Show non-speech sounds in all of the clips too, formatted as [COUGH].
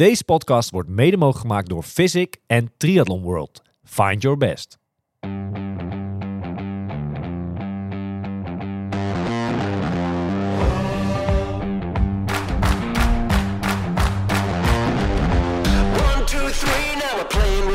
Deze podcast wordt mede mogelijk gemaakt door Physic en Triathlon World. Find your best. Two, three, now we're playing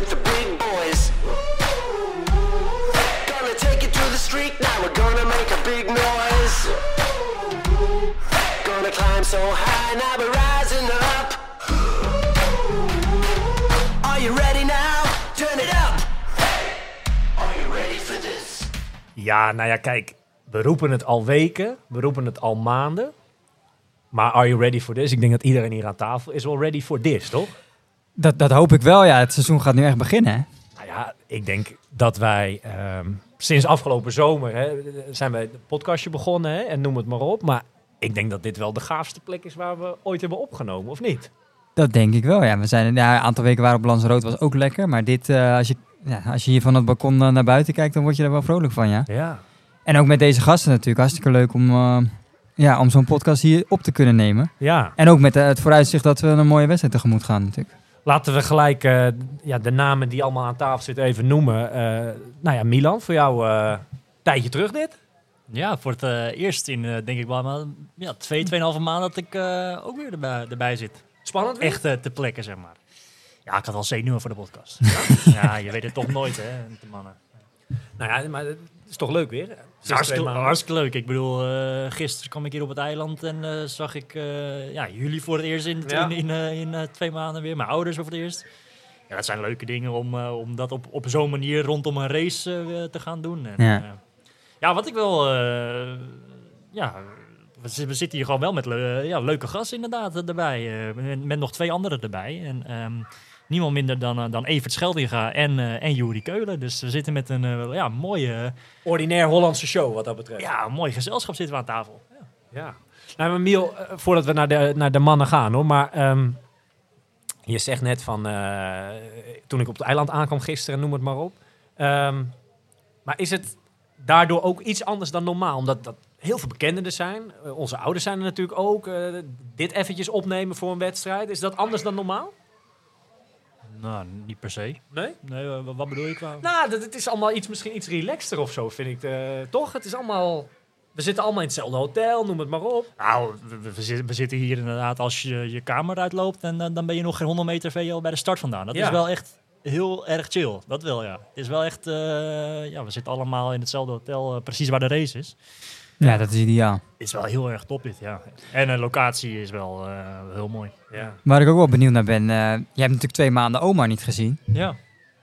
Ja, nou ja, kijk. We roepen het al weken. We roepen het al maanden. Maar are you ready for this? Ik denk dat iedereen hier aan tafel is wel ready for this, toch? Dat, dat hoop ik wel, ja. Het seizoen gaat nu echt beginnen, hè? Nou ja, ik denk dat wij ehm, sinds afgelopen zomer hè, zijn wij het podcastje begonnen hè, en noem het maar op. Maar ik denk dat dit wel de gaafste plek is waar we ooit hebben opgenomen, of niet? Dat denk ik wel, ja. We zijn ja, een aantal weken waren op Lanzarote was ook lekker. Maar dit, eh, als, je, ja, als je hier van het balkon eh, naar buiten kijkt, dan word je er wel vrolijk van, ja. Ja. En ook met deze gasten natuurlijk. Hartstikke leuk om, eh, ja, om zo'n podcast hier op te kunnen nemen. Ja, En ook met eh, het vooruitzicht dat we een mooie wedstrijd tegemoet gaan natuurlijk. laten we gelijk eh, ja, de namen die allemaal aan tafel zitten even noemen. Eh, nou ja, Milan, voor jou een tijdje terug dit. Ja, voor het eh, eerst in, eh, denk ik wel, maar, ja, twee, tweeënhalve maanden dat ik eh, ook weer erbij, erbij zit. Spannend weer? Echt te plekken, zeg maar. Ja, ik had al zenuwen voor de podcast. [LAUGHS] Ja, je weet het toch nooit, hè, de mannen. Nou ja, maar het is toch leuk weer? Hartstikke, leuk. Ik bedoel, eh, gisteren kwam ik hier op het eiland en eh, zag ik eh, ja, jullie voor het eerst in, Ja. in, in, in twee maanden weer. Mijn ouders voor het eerst. Ja, dat zijn leuke dingen om, eh, om dat op, op zo'n manier rondom een race eh, te gaan doen. En, Ja. ja, wat ik wel... eh, ja, we, zi- we zitten hier gewoon wel met le- ja, leuke gasten inderdaad erbij. eh, met, met nog twee anderen erbij. En ehm, niemand minder dan, eh, dan Evert Scheldinga en, eh en Juri Keulen. Dus we zitten met een eh, ja, mooie, Ordinair Hollandse show wat dat betreft. ja, een mooi gezelschap zitten we aan tafel. Ja. Nou, maar Miel, voordat we naar de, naar de mannen gaan hoor, maar ehm, je zegt net van, toen ik op het eiland aankwam gisteren, noem het maar op. Ehm, maar is het daardoor ook iets anders dan normaal? Omdat dat heel veel bekenden er zijn. Onze ouders zijn er natuurlijk ook. Dit eventjes opnemen voor een wedstrijd. Is dat anders dan normaal? Nou, niet per se. Nee? Nee, wat bedoel je qua... Nou, dat, het is allemaal iets, misschien iets relaxter of zo, vind ik. eh, toch? Het is allemaal... We zitten allemaal in hetzelfde hotel, noem het maar op. Nou, we, we- we zitten, hier inderdaad als je je kamer uitloopt en dan, dan ben je nog geen 100 meter VL bij de start vandaan. Dat Ja. is wel echt heel erg chill. Dat wel, ja. Het is wel echt, eh, ja, we zitten allemaal in hetzelfde hotel, eh, precies waar de race is. Ja, dat is ideaal. Is wel heel erg top dit, ja. En de locatie is wel eh, heel mooi. Ja. Waar ik ook wel benieuwd naar ben, eh, je hebt natuurlijk twee maanden oma niet gezien. Ja.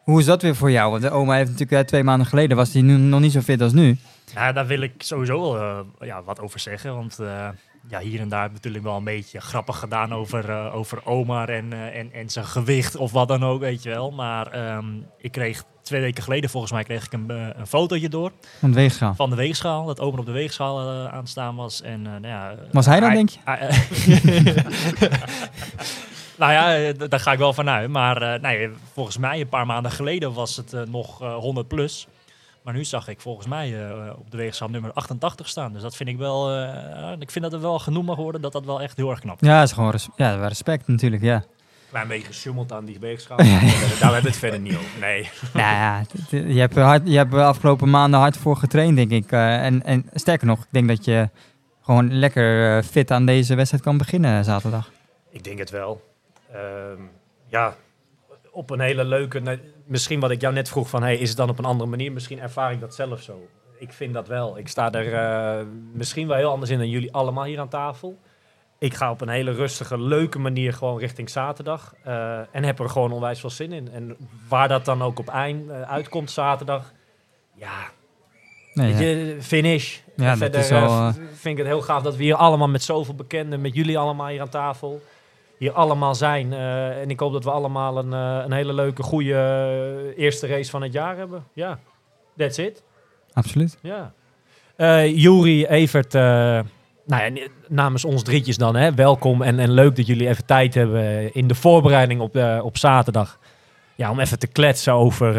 Hoe is dat weer voor jou? Want de oma heeft natuurlijk eh, twee maanden geleden, was die nu nog niet zo fit als nu. Ja, daar wil ik sowieso wel ja, wat over zeggen. Want ja, hier en daar natuurlijk wel een beetje grappig gedaan over, eh, over Omar en, eh, en, en zijn gewicht of wat dan ook, weet je wel. Maar ehm, ik kreeg twee weken geleden, volgens mij, kreeg ik een, een fotootje door Van het weegschaal. van de weegschaal. Dat Omar op de weegschaal eh, aanstaan was. En, nou ja, Was hij dan, denk je? [LAUGHS] nou ja, daar ga ik wel vanuit. Maar nee, volgens mij een paar maanden geleden was het nog eh, 100 plus. Maar nu zag ik volgens mij eh, op de weegschaal nummer 88 staan. Dus dat vind ik wel. eh, ik vind dat er wel genoemd mag worden dat dat wel echt heel erg knap is. Ja, dat is gewoon res- ja, respect natuurlijk, ja. Klein beetje gesjoemeld aan die weegschaal. [LAUGHS] Daar hebben we het verder niet over. Nee. [LAUGHS] Nou ja, je hebt, er hard, je hebt afgelopen maanden hard voor getraind, denk ik. Eh, en, en sterker nog, ik denk dat je gewoon lekker fit aan deze wedstrijd kan beginnen zaterdag. Ik denk het wel. Ehm, ja, op een hele leuke... Misschien wat ik jou net vroeg van... Hey, is het dan op een andere manier? Misschien ervaar ik dat zelf zo. Ik vind dat wel. Ik sta er eh, misschien wel heel anders in dan jullie allemaal hier aan tafel. Ik ga op een hele rustige, leuke manier gewoon richting zaterdag. eh, en heb er gewoon onwijs veel zin in. En waar dat dan ook op eind eh, uitkomt zaterdag... Ja, Nee, ja. finish. Ja, dat Verder is wel, vind ik het heel gaaf dat we hier allemaal met zoveel bekenden, met jullie allemaal hier aan tafel, hier allemaal zijn. Eh, en ik hoop dat we allemaal een, eh, een hele leuke, goede eh, eerste race van het jaar hebben. Ja, that's it. Absoluut. Ja. Eh Juri, Evert, nou ja, namens ons drietjes dan, hè, welkom en, en leuk dat jullie even tijd hebben in de voorbereiding op, op zaterdag. Ja, om even te kletsen over,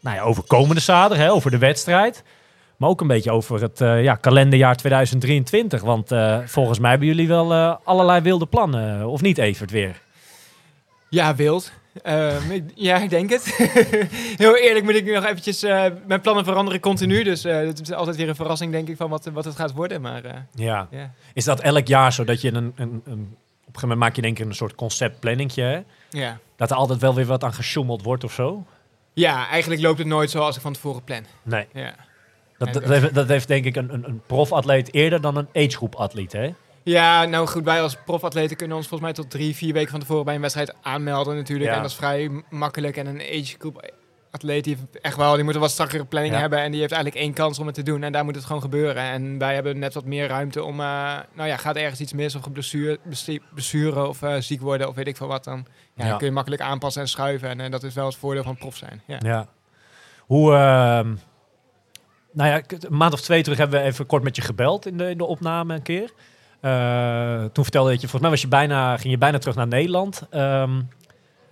nou ja, over komende zaterdag, hè, over de wedstrijd. Maar ook een beetje over het eh, ja, kalenderjaar 2023. Want eh, volgens mij hebben jullie wel eh, allerlei wilde plannen. Of niet, Evert, weer? Ja, wild. Ehm, ik- ja, ik denk het. [LAUGHS] Heel eerlijk moet ik nu nog eventjes... mijn plannen veranderen continu. Dus het is altijd weer een verrassing, denk ik, van wat, wat het gaat worden. Maar Ja. Is dat elk jaar zo dat je een, een, een... Op een gegeven moment maak je denk ik een soort conceptplanningje, hè? Ja. Dat er altijd wel weer wat aan gesjoemeld wordt of zo? ja, eigenlijk loopt het nooit zoals ik van tevoren plan. Nee. Ja. Dat, dat, heeft, dat heeft denk ik een, een, een profatleet eerder dan een agegroep atleet, hè? Ja, nou goed, wij als profatleten kunnen ons volgens mij tot drie, vier weken van tevoren bij een wedstrijd aanmelden natuurlijk. Ja. En dat is vrij makkelijk. En een agegroep atleet die heeft echt wel, die moet een wat strakkere planning Ja. hebben. En die heeft eigenlijk één kans om het te doen. En daar moet het gewoon gebeuren. En wij hebben net wat meer ruimte om, eh, nou ja, gaat ergens iets mis of geblessuur- besti- blessure of eh, ziek worden of weet ik veel wat. Dan, ja, dan kun je makkelijk aanpassen en schuiven. En eh, dat is wel het voordeel van prof zijn. Ja. Ja. Hoe... nou ja, een maand of twee terug hebben we even kort met je gebeld in de, in de opname een keer. Eh, toen vertelde je, volgens mij was je bijna, ging je bijna terug naar Nederland. Ehm,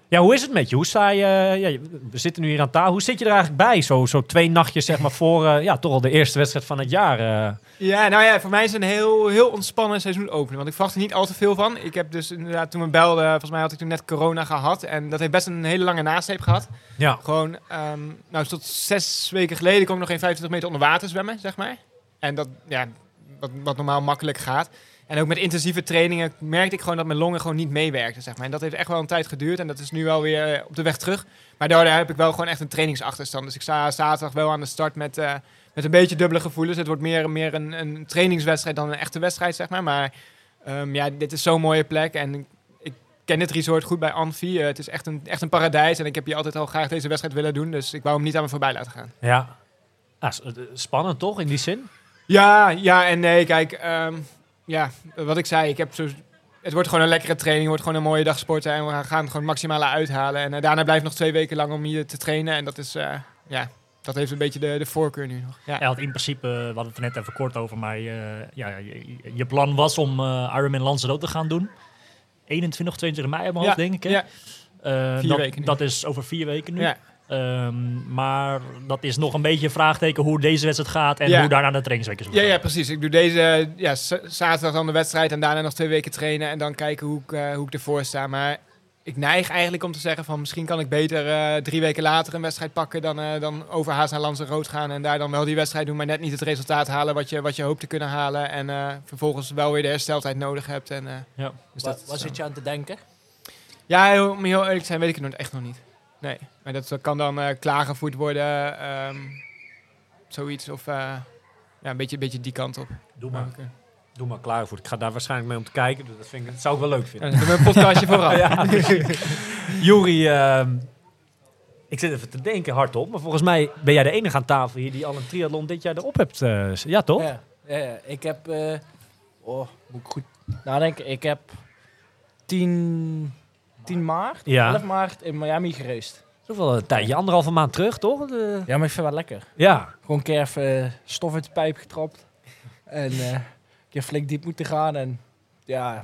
ja, hoe is het met je? Hoe sta je, ja, je- we zitten nu hier aan tafel. Hoe zit je er eigenlijk bij? Zo, zo twee nachtjes zeg maar voor eh, ja, toch al de eerste wedstrijd van het jaar. eh. Ja, nou ja, voor mij is het een heel, heel ontspannen seizoen openen. Want ik verwacht er niet al te veel van. Ik heb dus inderdaad, toen we belden, volgens mij had ik toen net corona gehad. En dat heeft best een hele lange nasleep gehad. ja. Gewoon, ehm, nou tot zes weken geleden kon ik nog geen 25 meter onder water zwemmen, zeg maar. En dat, ja, wat, wat normaal makkelijk gaat. En ook met intensieve trainingen merkte ik gewoon dat mijn longen gewoon niet meewerkten, zeg maar. En dat heeft echt wel een tijd geduurd en dat is nu wel weer eh, op de weg terug. Maar daardoor heb ik wel gewoon echt een trainingsachterstand. Dus ik sta zaterdag wel aan de start met, eh, met een beetje dubbele gevoelens. Het wordt meer, meer een, een trainingswedstrijd dan een echte wedstrijd, zeg maar. Maar ehm, ja, dit is zo'n mooie plek en ik, ken dit resort goed bij Anfi. Eh, het is echt een, echt een paradijs en ik heb hier altijd al graag deze wedstrijd willen doen. Dus ik wou hem niet aan me voorbij laten gaan. ja. Ah, spannend toch, in die zin? Ja, ja en nee, kijk, ehm, ja, wat ik zei, ik heb zo, het wordt gewoon een lekkere training, wordt gewoon een mooie dag sporten en we gaan het gewoon het maximale uithalen. En eh, daarna blijft nog twee weken lang om hier te trainen en dat is, eh, ja, dat heeft een beetje de, de voorkeur nu nog. Ja. Ja, want in principe, we hadden het er net even kort over, maar eh, ja, je, je plan was om eh Ironman Lanzarote te gaan doen. 21 of 22 mei op mijn Ja, hoofd, denk ik. Hè? ja. Eh, Vier dat, weken nu. dat is over vier weken nu. Ja. Ehm, maar dat is nog een beetje een vraagteken hoe deze wedstrijd gaat en Ja. hoe daarna de trainingsweken zullen Ja, ja, precies. Ik doe deze ja, zaterdag dan de wedstrijd en daarna nog twee weken trainen en dan kijken hoe ik, eh, hoe ik ervoor sta. Maar ik neig eigenlijk om te zeggen van misschien kan ik beter eh, drie weken later een wedstrijd pakken dan, eh, dan overhaast naar Lanzarote gaan en daar dan wel die wedstrijd doen, maar net niet het resultaat halen wat je, wat je hoopt te kunnen halen en eh, vervolgens wel weer de hersteltijd nodig hebt. En, eh, Ja. dus dat, is zit je aan te denken? Ja, om heel eerlijk te zijn weet ik het nog echt nog niet. Nee, maar dat kan dan eh klaargevoerd worden, ehm, zoiets of eh, ja, een beetje, een beetje die kant op. Doe maar, doe maar klaar voor. Ik ga daar waarschijnlijk mee om te kijken. Dus dat, vind ik, dat zou ik wel leuk vinden. Ja, een podcastje vooraf. [LAUGHS] ja, Juri, ehm, ik zit even te denken hardop, maar volgens mij ben jij de enige aan tafel hier die al een triathlon dit jaar erop hebt. eh, ja, toch? Ja, ja, ja. ik heb... eh, oh, moet ik goed nadenken. Ik heb 10, 10 maart, Ja. 11 maart in Miami gereisd. Dat is ook wel een tijdje, anderhalve maand terug, toch? De- Ja, maar ik vind het wel lekker. ja, Gewoon een keer even eh, stof uit de pijp getrapt. [LAUGHS] En eh, een keer flink diep moeten gaan. En ja,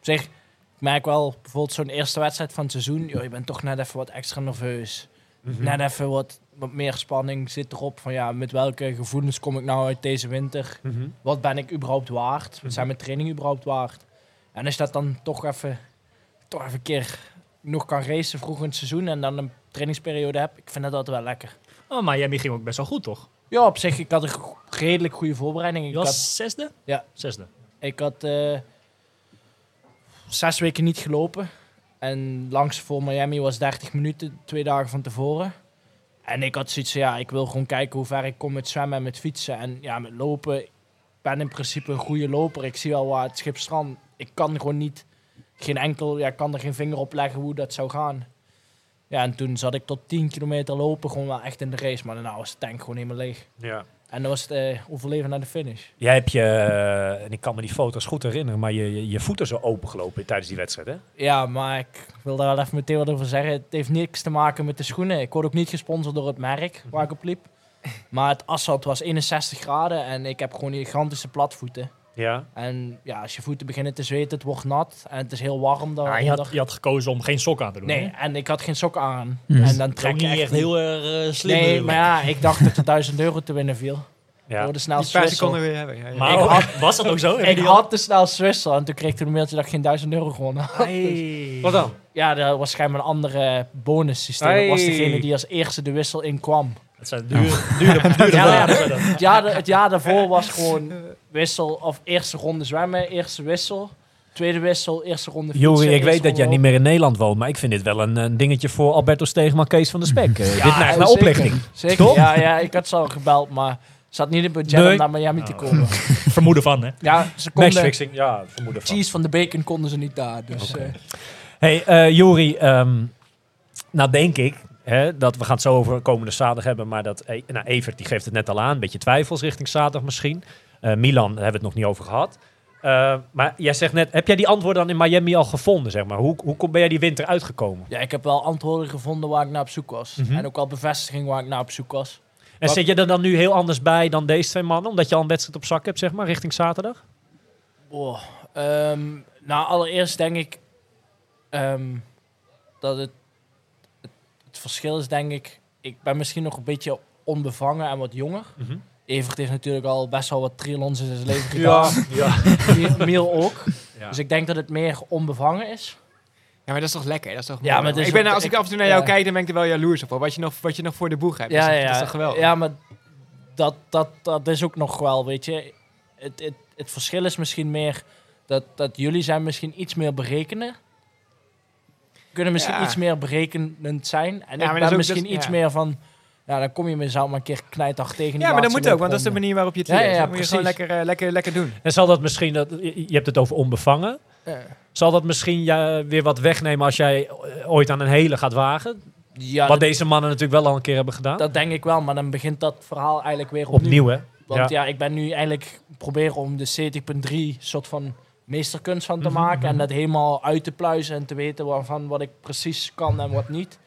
zich, ik merk wel, bijvoorbeeld zo'n eerste wedstrijd van het seizoen. Joh, je bent toch net even wat extra nerveus. Mhm. Net even wat, wat meer spanning zit erop. Van ja, met welke gevoelens kom ik nou uit deze winter? Mhm. Wat ben ik überhaupt waard? Wat zijn mijn trainingen überhaupt waard? En als je dat dan toch even, toch even een keer nog kan racen vroeg in het seizoen. En dan een trainingsperiode heb. Ik vind dat altijd wel lekker. Oh, Miami ging ook best wel goed, toch? Ja, op zich, ik had een redelijk goede voorbereiding. Ik was had, zesde? Ja. Zesde. ik had eh, zes weken niet gelopen. En langs voor Miami was 30 minuten, twee dagen van tevoren. En ik had zoiets van, ja, ik wil gewoon kijken hoe ver ik kom met zwemmen en met fietsen. En ja, met lopen, ik ben in principe een goede loper. Ik zie wel waar het schip strandt. Ik kan gewoon niet, geen enkel, ja, ik kan er geen vinger op leggen hoe dat zou gaan. Ja, en toen zat ik tot 10 kilometer lopen, gewoon wel echt in de race. Maar daarna was de tank gewoon helemaal leeg. ja. En dan was het eh, overleven naar de finish. Jij hebt je, eh, en ik kan me die foto's goed herinneren, maar je, je, je voeten zo opengelopen tijdens die wedstrijd, hè? Ja, maar ik wil daar wel even meteen wat over zeggen. Het heeft niks te maken met de schoenen. Ik word ook niet gesponsord door het merk waar ik op liep. [LAUGHS] Maar het asfalt was 61 graden en ik heb gewoon gigantische platvoeten. Ja. En ja, als je voeten beginnen te zweten, het wordt nat en het is heel warm. Dan, Ja, je, had, je had gekozen om geen sok aan te doen. nee, hè? en ik had geen sokken aan. Hmm. En dan trek je niet echt echt heel erg eh, slim. Nee, maar ja, ik dacht dat er 1000 euro te winnen viel. ja. Door de snel seconden weer hebben. Ja, ja. Maar Ik had- was dat ook zo? [LAUGHS] Ik had de snel Swissel en toen kreeg ik toen een mailtje dat ik geen 1000 euro gewonnen had. Hey. Wat dan? Ja, dat was schijnbaar een andere bonussysteem. Dat was degene die als eerste de wissel inkwam. Het zijn dure, dure, [LAUGHS] dure Ja. Het jaar, het jaar daarvoor was gewoon wissel of eerste ronde zwemmen, eerste wissel, tweede wissel, eerste ronde fietsen. Jori, ik weet dat jij niet meer in Nederland woont, maar ik vind dit wel een, een dingetje voor Alberto Steegman, Kees van de Spek. Eh, dit neigt naar zeker. oplichting. Zeker, Toch? ja, ja, ik had ze al gebeld, maar zat niet in het budget Nee. om naar Miami te komen. [LAUGHS] Vermoeden van, hè? Ja, ze konden, Matchfixing, ja, vermoeden van. cheese van de bacon konden ze niet daar. Dus, eh, Hey, eh Jori, ehm, nou denk ik hè, dat we gaan het zo over komende zaterdag hebben, maar dat eh, nou, Evert die geeft het net al aan, een beetje twijfels richting zaterdag misschien. Eh, Milan, daar hebben we het nog niet over gehad. Eh, maar jij zegt net, heb jij die antwoorden dan in Miami al gevonden, zeg maar? Hoe, hoe ben jij die winter uitgekomen? ja, ik heb wel antwoorden gevonden waar ik naar op zoek was. Mhm. En ook wel bevestiging waar ik naar op zoek was. En Wat- zit je er dan nu heel anders bij dan deze twee mannen, omdat je al een wedstrijd op zak hebt, zeg maar, richting zaterdag? Oh, ehm, nou, allereerst denk ik ehm, dat het, het, het verschil is, denk ik, ik ben misschien nog een beetje onbevangen en wat jonger. Evert heeft natuurlijk al best wel wat triathlons in zijn leven gedaan. ja. [LAUGHS] Miel- Miel ook. Ja. Dus ik denk dat het meer onbevangen is. Ja, maar dat is toch lekker? Dat is toch Ja, maar is ik ben, als ik ik- af en toe naar jou ja. kijk, dan ben ik er wel jaloers op. Wat je nog, wat je nog voor de boeg hebt. Ja, dat, is, ja, dat is toch geweldig? ja, maar dat, dat, dat is ook nog wel, weet je. Het, het, het verschil is misschien meer dat, dat jullie zijn misschien iets meer berekenen. Kunnen misschien Ja. iets meer berekenend zijn. En dat ik ben ook- misschien iets ja. meer van... Ja, dan kom je mezelf maar een keer knijtdag tegen die Ja, maar dat moet ook, want dat is de manier waarop je het Ja, leert. ja, ja, dat moet je gewoon lekker, eh, lekker, lekker doen. En zal dat misschien, dat, je hebt het over onbevangen, Ja. zal dat misschien ja, weer wat wegnemen als jij eh, ooit aan een hele gaat wagen? Ja, Wat deze mannen natuurlijk wel al een keer hebben gedaan. dat denk ik wel. Maar dan begint dat verhaal eigenlijk weer opnieuw. Opnieuw, hè? Want Ja. ja. ik ben nu eigenlijk proberen om de 70.3 soort van meesterkunst van te Mhm, maken. mhm. En dat helemaal uit te pluizen en te weten waarvan wat ik precies kan en wat niet.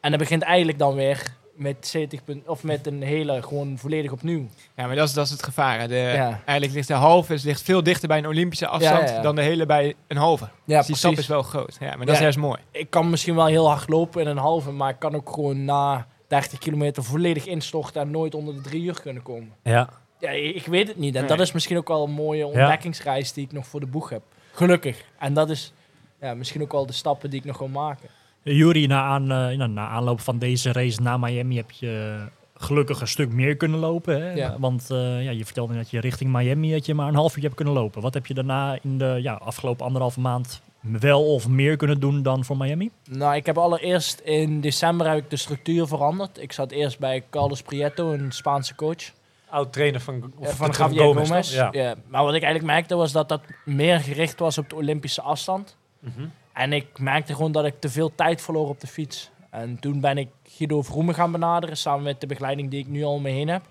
En dat begint eigenlijk dan weer met 70 punt, of met een hele gewoon volledig opnieuw. Ja, maar dat is, dat is het gevaar. hè. De, Ja. Eigenlijk ligt de halve is- ligt veel dichter bij een Olympische afstand Ja, ja. dan de hele bij een halve. Ja, dus die stap is wel groot. Ja, maar dat is juist mooi. Ik kan misschien wel heel hard lopen in een halve, maar ik kan ook gewoon na 30 kilometer volledig instorten en nooit onder de drie uur kunnen komen. Ja. Ja, ik weet het niet. En Nee. dat is misschien ook wel een mooie ontdekkingsreis die ik nog voor de boeg heb. Gelukkig. En dat is ja, misschien ook wel de stappen die ik nog wil maken. Jury, na, aan, eh, na, na aanloop van deze race naar Miami heb je gelukkig een stuk meer kunnen lopen. Hè? Ja. Want eh, ja, je vertelde dat je richting Miami dat je maar een half uur hebt kunnen lopen. Wat heb je daarna in de ja, afgelopen anderhalve maand wel of meer kunnen doen dan voor Miami? Nou, ik heb allereerst in december heb ik de structuur veranderd. Ik zat eerst bij Carlos Prieto, een Spaanse coach. Oud trainer van, eh, van Gomez, Gomez. toch? Ja. Ja. Maar wat ik eigenlijk merkte was dat dat meer gericht was op de Olympische afstand. Mhm. En ik merkte gewoon dat ik te veel tijd verloor op de fiets. En toen ben ik Guido Vroemen gaan benaderen, samen met de begeleiding die ik nu al om me heen heb.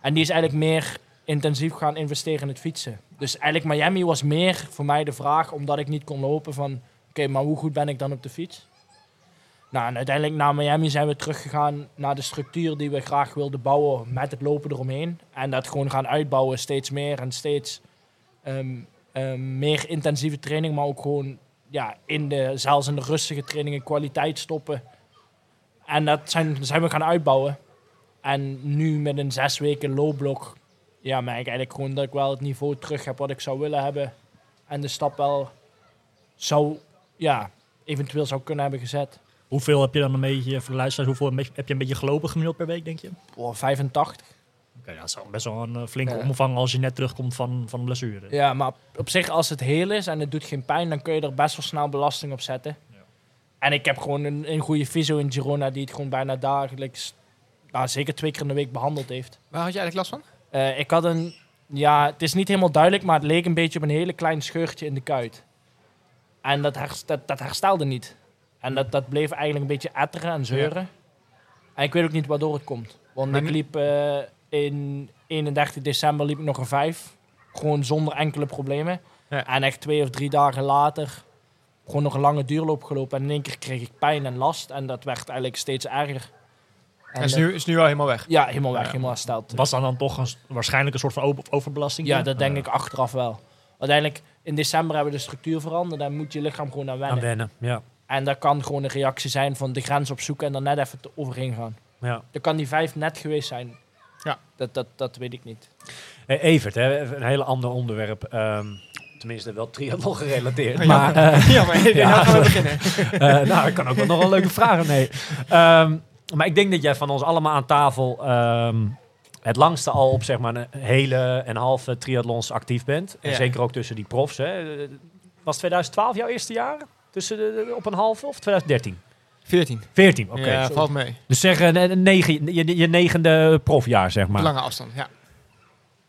En die is eigenlijk meer intensief gaan investeren in het fietsen. Dus eigenlijk Miami was meer voor mij de vraag, omdat ik niet kon lopen, van oké, maar hoe goed ben ik dan op de fiets? Nou, uiteindelijk na Miami zijn we teruggegaan naar de structuur die we graag wilden bouwen met het lopen eromheen. En dat gewoon gaan uitbouwen, steeds meer en steeds ehm, ehm, meer intensieve training, maar ook gewoon ja, in de, zelfs in de rustige trainingen kwaliteit stoppen. En dat zijn, we gaan uitbouwen. En nu met een zes weken lowblok, ja, merk ik eigenlijk gewoon dat ik wel het niveau terug heb wat ik zou willen hebben. En de stap wel zou, ja, eventueel zou kunnen hebben gezet. Hoeveel heb je dan een beetje, voor de luisteraars, hoeveel heb je een beetje gelopen gemiddeld per week, denk je? Oh, 85. Oké, dat is best wel een eh, flinke Ja. omvang als je net terugkomt van, van een blessure. Ja, maar op zich, als het heel is en het doet geen pijn, dan kun je er best wel snel belasting op zetten. Ja. En ik heb gewoon een, een goede fysio in Girona die het gewoon bijna dagelijks, nou, zeker twee keer in de week behandeld heeft. Waar had je eigenlijk last van? Eh, ik had een, ja, het is niet helemaal duidelijk, maar het leek een beetje op een hele klein scheurtje in de kuit. En dat, herst- dat, dat herstelde niet. En dat, dat bleef eigenlijk een beetje etteren en zeuren. En ik weet ook niet waardoor het komt. Want Maar ik liep eh, in 31 december liep ik nog een vijf. Gewoon zonder enkele problemen. Ja. En echt twee of drie dagen later gewoon nog een lange duurloop gelopen. En in één keer kreeg ik pijn en last. En dat werd eigenlijk steeds erger. En En is nu, is nu al helemaal weg. ja, helemaal weg, Ja. helemaal hersteld. Was dan dan toch een, waarschijnlijk een soort van over- overbelasting? Ja, dan? dat denk ik achteraf wel. Uiteindelijk, in december hebben we de structuur veranderd. Daar moet je lichaam gewoon aan wennen. Aan wennen, ja. En dat kan gewoon een reactie zijn van de grens opzoeken en dan net even te overheen gaan. ja. Dan kan die vijf net geweest zijn. Ja. Dat, dat, dat weet ik niet. Hey, Evert, hè, even een heel ander onderwerp. Ehm, Tenminste, wel triathlon gerelateerd. [LAUGHS] Oh, maar, eh, ja, maar Ja. gaan we beginnen. [LAUGHS] eh, nou, ik kan ook wel nog wel leuke vragen. Nee. Ehm, maar ik denk dat jij van ons allemaal aan tafel ehm, het langste al op zeg maar een hele en halve triathlons actief bent. En Ja. zeker ook tussen die profs. Hè. Eh, Was 2012 jouw eerste jaar? Tussen de, de- op een halve of 2013? 14. 14, oké. ja, valt mee. Dus zeg eh, een negen, je, je negende profjaar, zeg maar. Lange afstand, ja.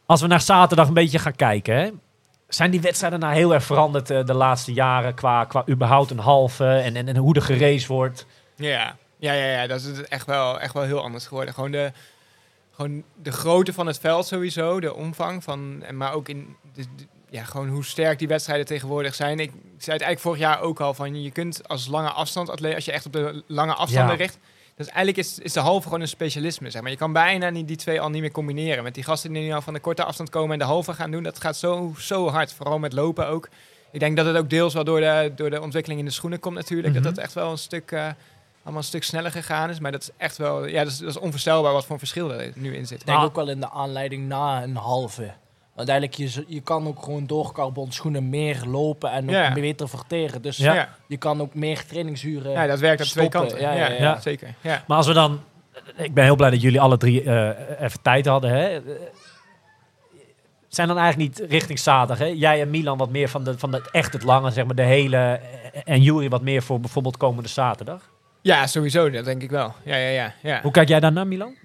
Als we naar zaterdag een beetje gaan kijken, hè, zijn die wedstrijden nou heel erg veranderd eh, de laatste jaren qua, qua überhaupt een halve en, en, en hoe er geraced wordt? Ja, ja, ja, ja dat is echt wel, echt wel heel anders geworden. Gewoon de, gewoon de grootte van het veld sowieso, de omvang van, en maar ook in de- ja, gewoon hoe sterk die wedstrijden tegenwoordig zijn. Ik zei het eigenlijk vorig jaar ook al van je kunt als lange afstand atleet, als je echt op de lange afstanden Ja. richt. Dus eigenlijk is, is de halve gewoon een specialisme. Zeg maar. Je kan bijna niet, die twee al niet meer combineren. Met die gasten die nu al van de korte afstand komen en de halve gaan doen, dat gaat zo, zo hard. Vooral met lopen ook. Ik denk dat het ook deels wel door de, door de ontwikkeling in de schoenen komt natuurlijk. Mhm. Dat dat echt wel een stuk, eh, allemaal een stuk sneller gegaan is. Maar dat is echt wel, ja, dat is, dat is onvoorstelbaar wat voor een verschil er nu in zit. Ik denk Ah. ook wel in de aanleiding na een halve. Want eigenlijk, je, je kan ook gewoon door carbon schoenen meer lopen en ook Ja. beter verteren. Dus Ja. Je kan ook meer trainingsuren Ja, dat werkt aan twee kanten. Ja, Ja, ja, ja, ja. zeker. Ja. Maar als we dan, ik ben heel blij dat jullie alle drie eh, even tijd hadden. Hè. Zijn dan eigenlijk niet richting zaterdag? Hè? Jij en Milan wat meer van, de, van het echt het lange, zeg maar de hele. eh, En Jury wat meer voor bijvoorbeeld komende zaterdag. ja, sowieso. Dat denk ik wel. Ja, ja, ja. ja. Hoe kijk jij daar naar, Milan?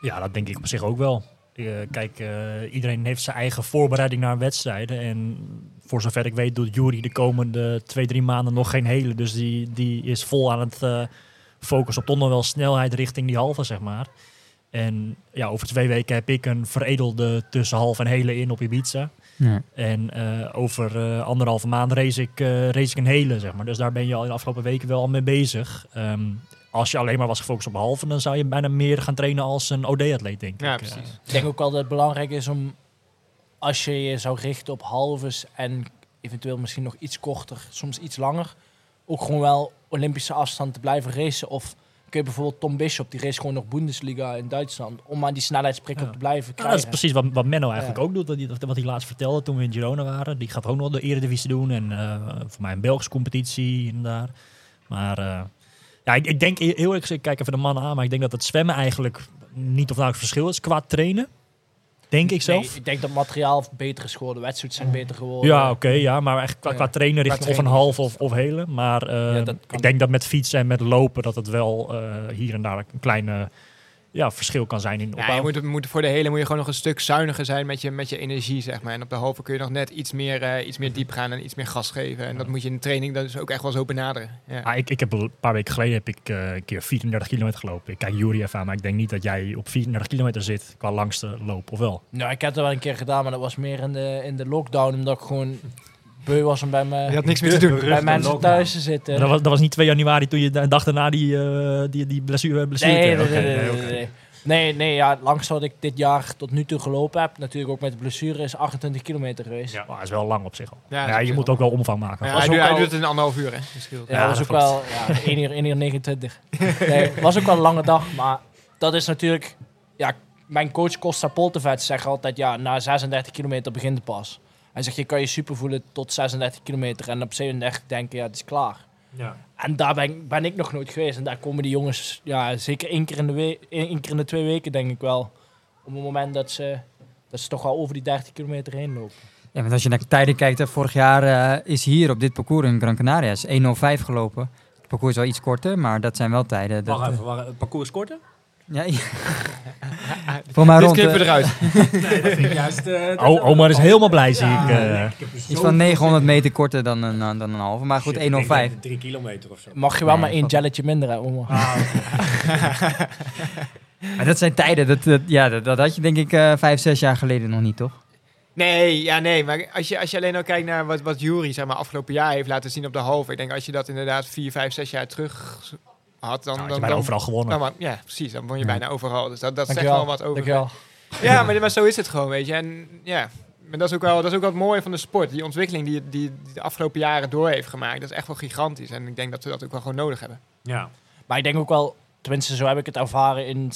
Ja, dat denk ik op zich ook wel. Eh, kijk, eh, iedereen heeft zijn eigen voorbereiding naar wedstrijden. En voor zover ik weet doet Jury de komende twee, drie maanden nog geen hele. Dus die, die is vol aan het eh, focussen op toch nog wel snelheid richting die halve, zeg maar. En ja, over twee weken heb ik een veredelde tussen half en hele in op Ibiza. Ja. En over anderhalve maand race ik, race ik een hele, zeg maar. Dus daar ben je al in de afgelopen weken wel al mee bezig. Ehm, als je alleen maar was gefocust op halve, dan zou je bijna meer gaan trainen als een OD-atleet, denk Ja, ik. precies. Ik denk ook wel dat het belangrijk is om, als je je zou richten op halves en eventueel misschien nog iets korter, soms iets langer, ook gewoon wel Olympische afstand te blijven racen. Of kun je bijvoorbeeld Tom Bishop, die race gewoon nog Bundesliga in Duitsland, om maar die snelheidsprikkel Ja. te blijven Ja, krijgen. dat is precies wat, wat Menno eigenlijk Ja. ook doet. Wat hij, wat hij laatst vertelde toen we in Girona waren. Die gaat ook nog de Eredivisie doen. En eh, voor mij een Belgische competitie en daar. Maar eh, ja, ik, ik denk heel gezegd, ik kijk even de mannen aan. Maar ik denk dat het zwemmen eigenlijk niet of nauwelijks verschil is qua trainen. Denk ik zelf. Nee, ik denk dat het materiaal beter is geworden, wedstrijden zijn beter geworden. Ja, oké, ja, maar echt qua, qua trainen Qua of een half of, of hele. Maar eh, Ja, ik denk dat met fietsen en met lopen dat het wel eh, hier en daar een kleine ja, verschil kan zijn in de Ja, opbouw. je moet, moet, voor de hele moet je gewoon nog een stuk zuiniger zijn met je, met je energie, zeg maar. En op de halve kun je nog net iets meer, eh, iets meer diep gaan en iets meer gas geven. En dat moet je in de training dus ook echt wel zo benaderen. Ja. Ah, ik, ik heb een paar weken geleden heb ik eh, een keer 34 kilometer gelopen. Ik kijk Jury even aan, maar ik denk niet dat jij op 34 kilometer zit qua langste loop, of wel? Nou, ik heb het wel een keer gedaan, maar dat was meer in de, in de lockdown, omdat ik gewoon beu was om bij, me, Je had niks meer te doen. bij mensen thuis te zitten. Dat was, dat was niet 2 januari toen je de dag daarna die, eh, die, die blessure, blessure Nee, nee, kreeg? nee, nee, nee, nee, oké. nee. Nee, nee, ja, het langste wat ik dit jaar tot nu toe gelopen heb, natuurlijk ook met de blessure, is 28 kilometer geweest. Ja, Maar dat is wel lang op zich al. Ja, Ja, je moet ook wel omvang maken. Ja, was hij, ook doet- hij al- doet het in anderhalf uur, hè. Dat scheelt. dat was dat ook wel ja, 1 uur, 1 uur 29. [LAUGHS] Nee, was ook wel een lange dag, maar dat is natuurlijk... Ja, mijn coach Costa Poltevet zegt altijd, ja, na 36 kilometer begint het pas. Hij zegt, je kan je super voelen tot 36 kilometer en op 37 denken, ja, het is klaar. Ja. En daar ben, ben ik nog nooit geweest. En daar komen die jongens ja, zeker één keer, in de we- één keer in de twee weken, denk ik wel. Op het moment dat ze, dat ze toch wel over die 30 kilometer heen lopen. Ja, want als je naar de tijden kijkt, hè, vorig jaar eh, is hier op dit parcours in Gran Canaria is 1.05 gelopen. Het parcours is wel iets korter, maar dat zijn wel tijden. Wacht even, wacht, het parcours korter? Ja, ja. [LAUGHS] Voor mij Dit rond knippen we eh, eruit. [LAUGHS] Nee, dat vind ik juist... eh, Oh, Omar is helemaal blij, zie ik. eh. ik heb er iets van veel 900 zin in. meter korter dan een, dan een halve. Maar goed, Shit, ik denk 1.05. dat het Drie kilometer of zo. Mag je wel Nee, maar één jelletje minder hebben, Omar. [LAUGHS] Maar dat zijn tijden, dat, dat, ja, dat, dat had je denk ik eh, vijf, zes jaar geleden nog niet, toch? Nee, ja, nee. Maar als je, als je alleen al kijkt naar wat, wat Jury zeg maar, afgelopen jaar heeft laten zien op de halve. Ik denk als je dat inderdaad vier, vijf, zes jaar terug had, dan... Nou, had je dan, bijna dan overal gewonnen. wa- ja, precies. Dan won je Ja. bijna overal. Dus dat, dat zegt wel wat over. Dankjewel. Ja, maar, maar zo is het gewoon, weet je. En ja, maar dat is ook wel, dat is ook wel het mooie van de sport. Die ontwikkeling die, die, die de afgelopen jaren door heeft gemaakt, dat is echt wel gigantisch. En ik denk dat we dat ook wel gewoon nodig hebben. Ja. Maar ik denk ook wel, tenminste zo heb ik het ervaren in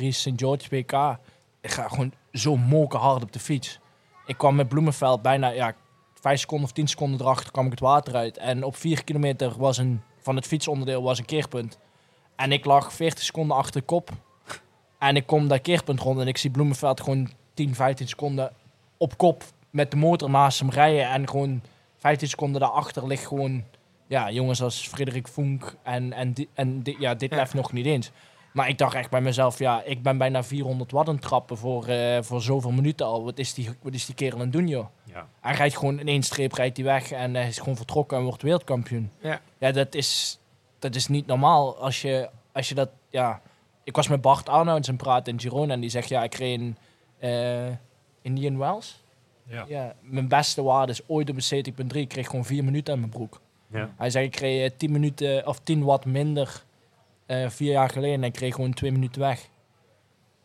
70.3 St. George WK. Ik ga gewoon zo moken hard op de fiets. Ik kwam met Bloemenveld bijna ja, vijf seconden of tien seconden erachter kwam ik het water uit. En op vier kilometer was een, van het fietsonderdeel was een keerpunt. En ik lag 40 seconden achter de kop. En ik kom dat keerpunt rond en ik zie Bloemenveld gewoon 10, 15 seconden op kop met de motor naast hem rijden. En gewoon 15 seconden daarachter ligt gewoon ja, jongens als Frederik Vonk en, en, di- en di- ja, dit Ja. nog niet eens. Maar ik dacht echt bij mezelf, ja, ik ben bijna 400 watt aan trappen voor, eh, voor zoveel minuten al. Wat is, die, wat is die kerel aan het doen, joh? Ja. Hij rijdt gewoon in één streep rijdt hij weg en hij is gewoon vertrokken en wordt wereldkampioen. Ja. ja dat, is, dat is niet normaal. Als je, als je dat, ja... Ik was met Bart Arnouds aan het praten in Girona en die zegt, ja, ik reed in eh, Indian Wells. Ja. Ja, mijn beste waarde is ooit op een CT.3. Ik kreeg gewoon vier minuten aan mijn broek. Ja. Hij zei, ik kreeg eh, 10 minuten of 10 watt minder eh, vier jaar geleden en ik kreeg gewoon twee minuten weg.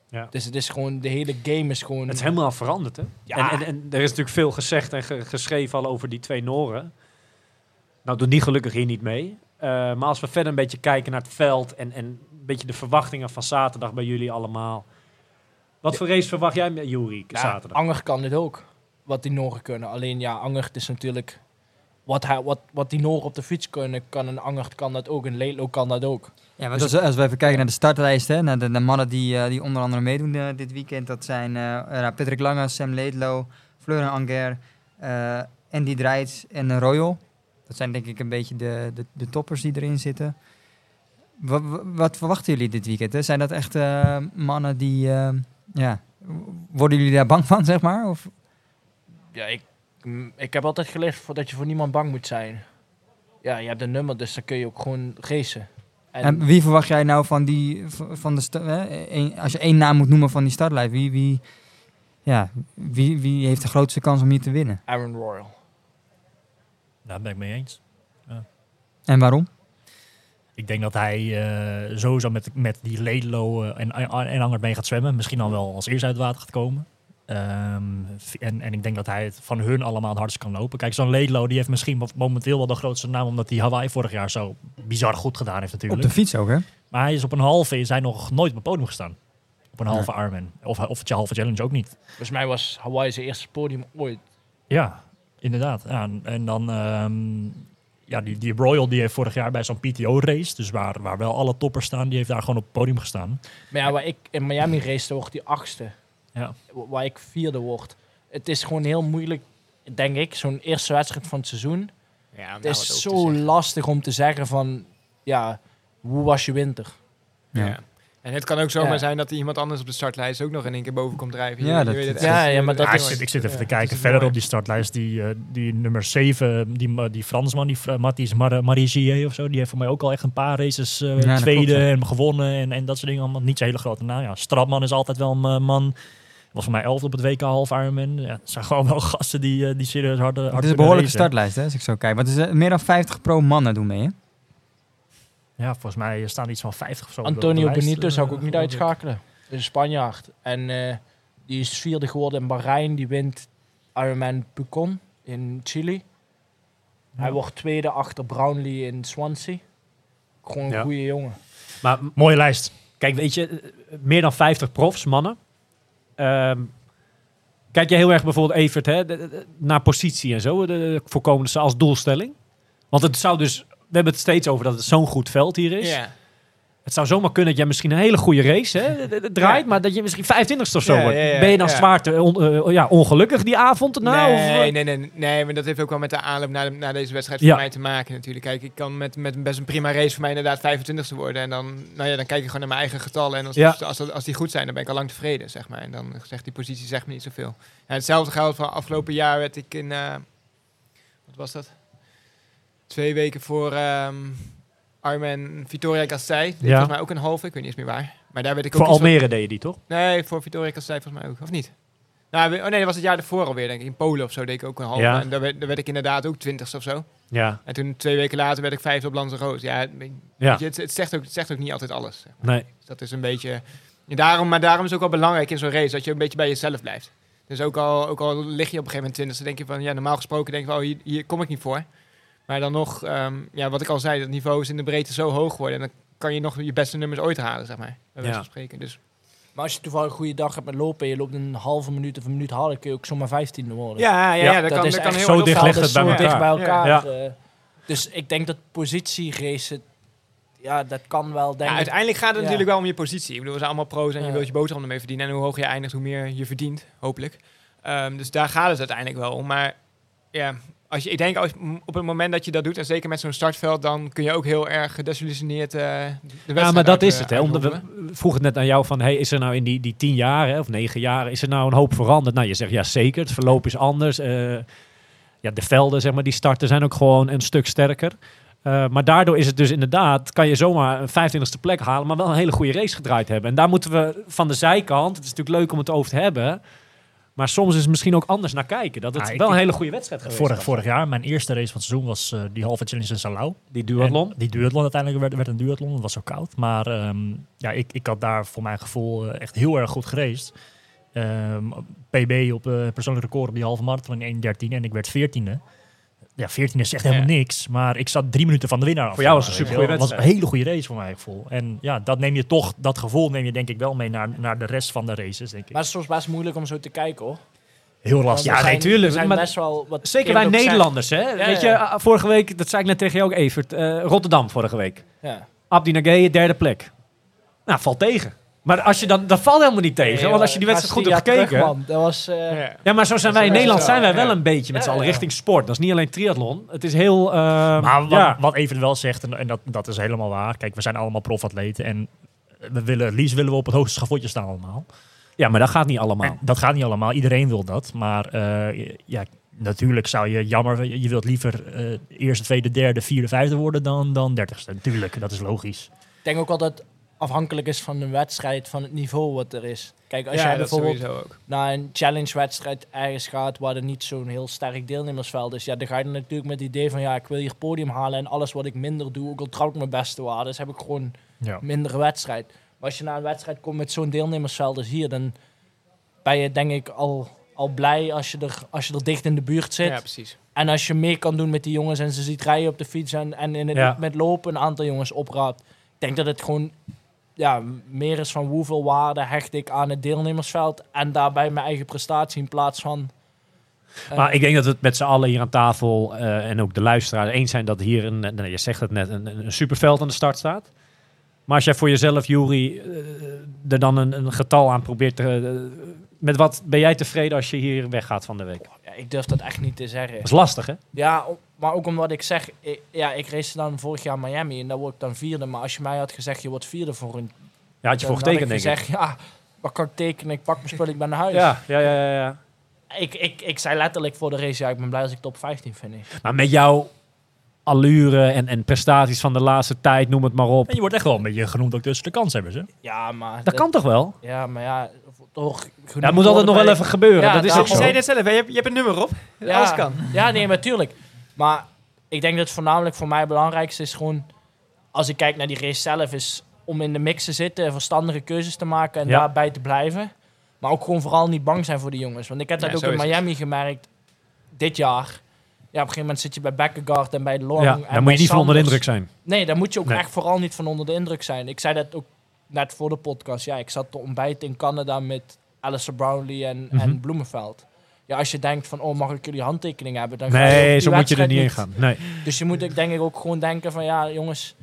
Ja. Dus het is gewoon, de hele game is gewoon... Het is helemaal veranderd, hè? Ja. En, en, en er is natuurlijk veel gezegd en ge- geschreven al over die twee Noren. Nou, doet die gelukkig hier niet mee. Eh, maar als we verder een beetje kijken naar het veld en, en een beetje de verwachtingen van zaterdag bij jullie allemaal. Wat voor race verwacht jij met Jury Ja, zaterdag? Anger kan dit ook, wat die Noren kunnen. Alleen ja, Anger is natuurlijk... Wat, hij, wat, wat die Noren op de fiets kunnen, kan een Anger kan dat ook. Een Lelo kan dat ook. Ja, maar als, als we even kijken naar de startlijst, hè, naar de, de mannen die, eh, die onder andere meedoen eh, dit weekend, dat zijn Patrick Lange, Sam Leedlo, Fleuren Anger, eh Andy Drijts en Royal. Dat zijn denk ik een beetje de, de, de toppers die erin zitten. Wat, wat verwachten jullie dit weekend? Hè? Zijn dat echt eh, mannen die, eh, ja, worden jullie daar bang van, zeg maar? Of, Ja, ik, ik heb altijd geleerd voor dat je voor niemand bang moet zijn. Ja, je hebt een nummer, dus dan kun je ook gewoon racen. En, en wie verwacht jij nou van die, van de, hè? Eén- als je één naam moet noemen van die startlijst, wie, wie, ja, wie, wie heeft de grootste kans om hier te winnen? Aaron Royal. Daar ben ik mee eens. En waarom? Ik denk dat hij eh, sowieso met, met die Ledelo eh, en, en, en Anger mee gaat zwemmen. Misschien dan wel als eerste uit het water gaat komen. Ehm, en, en ik denk dat hij het van hun allemaal het hardst kan lopen. Kijk, zo'n Ledelo die heeft misschien mo- momenteel wel de grootste naam... omdat hij Hawaii vorig jaar zo bizar goed gedaan heeft Op natuurlijk. de fiets ook, hè? Maar hij is op een halve, is hij nog nooit op het podium gestaan. Op een halve Ironman. Of, of het halve challenge ook niet. Volgens mij was Hawaii zijn eerste podium ooit. Ja, inderdaad. Ja, en- dan, ehm, ja, die, die Royal die heeft vorig jaar bij zo'n PTO-race, dus waar, waar wel alle toppers staan, die heeft daar gewoon op het podium gestaan. Maar ja, waar ik in Miami race, wordt die achtste. Ja. Wa- Waar ik vierde word. Het is gewoon heel moeilijk, denk ik, zo'n eerste wedstrijd van het seizoen. Ja, Het is zo lastig om te zeggen van, ja, hoe was je winter? Ja. Ja. En het kan ook zomaar Ja. zijn dat er iemand anders op de startlijst ook nog in één keer boven komt drijven. Ja, Je- dat- je weet het Ja, ja, maar dat Ja, ik, zit, ik zit even ja, te kijken verder mooi. op die startlijst. Die, eh, die nummer 7, die, ma- die Fransman, die Fra- Mathis Mar Marigier of zo, die heeft voor mij ook al echt een paar races eh, dat tweede en gewonnen en, en dat soort dingen. Allemaal niet zo hele grote naam. Ja, Stratman is altijd wel een eh, man. Was voor mij elfde op het WK half Ironman. Ja, het zijn [LAUGHS] gewoon wel gasten die, eh, die serieus harde hard Het is een behoorlijke racen. startlijst, hè, als ik zo kijk. Want het is, eh, meer dan 50 pro mannen doen mee, hè? Ja, volgens mij staan iets van 50 of zo. Antonio de lijst, Benito eh, zou ik ook niet ik. uitschakelen. Dat is een Spanjaard. En eh, die is vierde geworden in Bahrein. Die wint Ironman Pucon in Chili. Hij Ja. wordt tweede achter Brownlee in Swansea. Gewoon een Ja. goede jongen. Maar Mooie lijst. kijk, weet je, eh, meer dan 50 profs, mannen. Ehm, kijk je heel erg bijvoorbeeld, Evert, hè, de- de- de- naar positie en zo, de, de voorkomende als doelstelling? Want het zou dus, hebben het steeds over dat het zo'n goed veld hier is. Het zou zomaar kunnen dat jij misschien een hele goede race hè, draait, maar dat je misschien 25ste of zo Ja, wordt. ja, ben je dan zwaar te, on- eh, ja, ongelukkig die avond? Of, nee, eh, nee, nee, nee, maar dat heeft ook wel met de aanloop naar, de- naar deze wedstrijd voor mij te maken natuurlijk. Kijk, ik kan met, met best een prima race voor mij inderdaad 25ste worden. En dan, nou ja, dan kijk ik gewoon naar mijn eigen getallen. En als, als, als, als die goed zijn, dan ben ik al lang tevreden, zeg maar. En dan zegt die positie zegt me niet zoveel. En hetzelfde geldt voor afgelopen jaar werd ik in, eh, wat was dat? Twee weken voor ehm Armen Vittoria Castell. Die Ja. Volgens mij ook een halve, ik weet niet eens meer waar. Maar daar werd ik ook voor Almere deed je die, toch? Nee, voor Vittoria Castell volgens mij ook, of niet? Nou, oh nee, dat was het jaar ervoor alweer, denk ik. In Polen of zo deed ik ook een halve. Ja. En daar werd, daar werd ik inderdaad ook twintigste of zo. Ja. En toen twee weken later werd ik vijfde op Lanzarote. Ja, het- weet Ja. je, het, het, zegt ook, het zegt ook niet altijd alles. zeg maar. Nee. Dus dat is een beetje... Ja, daarom, maar daarom is het ook wel belangrijk in zo'n race dat je een beetje bij jezelf blijft. Dus ook al, ook al lig je op een gegeven moment twintigste, denk je van... Ja, normaal gesproken denk je van, oh, hier, hier kom ik niet voor. Maar dan nog, ehm, ja, wat ik al zei, dat niveau is in de breedte zo hoog geworden. En dan kan je nog je beste nummers ooit halen, zeg maar. Bij Ja. spreken. Dus, Maar als je toevallig een goede dag hebt met lopen en je loopt een halve minuut of een minuut harder, kun je ook zomaar 15 worden. Ja, ja, Ja, ja, dat, kan, is dat kan echt heel zo dicht ligt het bij zo dicht bij elkaar. elkaar. Ja. eh. dus ik denk dat positieracen, ja, dat kan wel, denk Ja, uiteindelijk gaat het Ja. natuurlijk wel om je positie. Ik bedoel, we zijn allemaal pro's en je wilt je boterham ermee verdienen. En hoe hoger je eindigt, hoe meer je verdient, hopelijk. Ehm, dus daar gaat het uiteindelijk wel om. Maar ja, als je, ik denk als, op het moment dat je dat doet, en zeker met zo'n startveld, dan kun je ook heel erg gedesillusioneerd eh de wedstrijd Ja, maar dat uit, is eh, het. Hè. Omdat we vroegen het net aan jou van, hey, is er nou in die, die tien jaar hè, of negen jaar, is er nou een hoop veranderd? Nou, je zegt ja zeker, het verloop is anders. Eh, ja, de velden, zeg maar, die starten zijn ook gewoon een stuk sterker. Eh, maar daardoor is het dus inderdaad, kan je zomaar een 25e plek halen, maar wel een hele goede race gedraaid hebben. En daar moeten we van de zijkant, het is natuurlijk leuk om het over te hebben, maar soms is het misschien ook anders naar kijken. Dat het Ah, ik- wel een hele goede wedstrijd geweest Vorig, was. vorig jaar, mijn eerste race van het seizoen was eh, die halve challenge in Salau. Die duathlon. En Die duathlon uiteindelijk werd, werd een duathlon. Het was zo koud. Maar ehm, ja, ik, ik had daar voor mijn gevoel eh, echt heel erg goed geraced. Ehm, PB op eh, persoonlijk record op die halve marathon in 1.13 en ik werd 14e. Ja, 14 is echt helemaal Ja. niks. Maar ik zat drie minuten van de winnaar af. Voor jou was het een supergoeie. Het was een wedstrijd. hele goede race voor mijn gevoel. En ja, dat neem je toch, dat gevoel neem je denk ik wel mee naar, naar de rest van de races, denk ik. Maar het is soms best moeilijk om zo te kijken, hoor. Heel lastig. Ja, zijn- nee, best wel wat Zeker wij. Nederlanders, hè? Weet je, ja. ah, vorige week, dat zei ik net tegen jou ook, Evert, eh, Rotterdam vorige week. Ja. Abdi Nageye, derde plek. Nou, valt tegen. Maar als je dan, dat valt helemaal niet tegen. Nee, want als je die wedstrijd goed hebt gekeken. terug, man. Dat was... eh, Ja. ja, maar zo zijn wij in Nederland zijn wij ja. wel een beetje met z'n allen ja. richting sport. Dat is niet alleen triathlon. Het is heel... eh, Maar wat, ja. wat Even wel zegt, en, en dat, dat is helemaal waar. Kijk, we zijn allemaal profatleten en we willen, het liefst willen we op het hoogste schavotje staan allemaal. ja, maar dat gaat niet allemaal. En dat gaat niet allemaal, iedereen wil dat. Maar eh, ja, natuurlijk zou je jammer, je je wilt liever eh, eerste, tweede, derde, vierde, vijfde worden dan, dan dertigste. Natuurlijk, dat is logisch. Ik denk ook wel dat afhankelijk is van de wedstrijd, van het niveau wat er is. Kijk, als ja, jij bijvoorbeeld naar een challenge-wedstrijd ergens gaat waar er niet zo'n heel sterk deelnemersveld is, ja, dan ga je natuurlijk met het idee van, ja, ik wil hier podium halen en alles wat ik minder doe, ook al trouw ik mijn beste waarde, dus heb ik gewoon Ja. mindere wedstrijd. Maar als je naar een wedstrijd komt met zo'n deelnemersveld als hier, dan ben je denk ik al, al blij als je, er, als je er dicht in de buurt zit. Ja, precies. En als je mee kan doen met die jongens en ze ziet rijden op de fiets en, en in het, Ja. met lopen een aantal jongens opraapt. Ik denk dat het gewoon ja, meer is van hoeveel waarde hecht ik aan het deelnemersveld en daarbij mijn eigen prestatie in plaats van... eh, Maar ik denk dat we het met z'n allen hier aan tafel eh, en ook de luisteraar eens zijn dat hier een, nou, je zegt het net, een, een superveld aan de start staat. Maar als jij voor jezelf, Jury, eh, er dan een, een getal aan probeert te... eh, met wat ben jij tevreden als je hier weggaat van de week? Dat ja, ik durf dat echt niet te zeggen. is lastig, hè? Ja, maar ook omdat ik zeg, ik, ja, ik race dan vorig jaar Miami en daar word ik dan vierde. Maar als je mij had gezegd, je wordt vierde voor een... Ja, had je voor getekend, denk ik. gezegd, ja, wat kan ik tekenen? Ik pak mijn spul, ik ben naar huis. Ja, ja, ja, ja, ja. Ik, ik, ik zei letterlijk voor de race, ja, ik ben blij als ik top 15 finish. Maar met jouw allure en, en prestaties van de laatste tijd, noem het maar op. En je wordt echt wel een beetje genoemd ook tussen de kanshebbers, hè? Ja, maar... Dat kan toch wel? Ja, maar ja, toch... Het moet altijd nog wel even gebeuren. Ja, dat is ook Je zei net zelf, hè, je, hebt, je hebt een nummer op. Ja. Alles kan. Ja, nee, natuurlijk. Maar ik denk dat het voornamelijk voor mij het belangrijkste is gewoon... Als ik kijk naar die race zelf, is om in de mix te zitten, verstandige keuzes te maken en Ja. daarbij te blijven. Maar ook gewoon vooral niet bang zijn voor die jongens. Want ik heb dat Ja, ook in het. Miami gemerkt, dit jaar. Ja, op een gegeven moment zit je bij Beckegaard en bij de Long. Ja, en dan moet je niet van onder de indruk zijn. Nee, daar moet je ook Nee. echt vooral niet van onder de indruk zijn. Ik zei dat ook net voor de podcast. Ja, ik zat te ontbijten in Canada met Alistair Brownlee en, Mhm. en Bloemenveld. Ja, als je denkt van, oh, mag ik jullie handtekening hebben? Dan je Nee, zo moet je er niet in gaan. Nee. Dus je moet denk ik ook gewoon denken van, ja, jongens...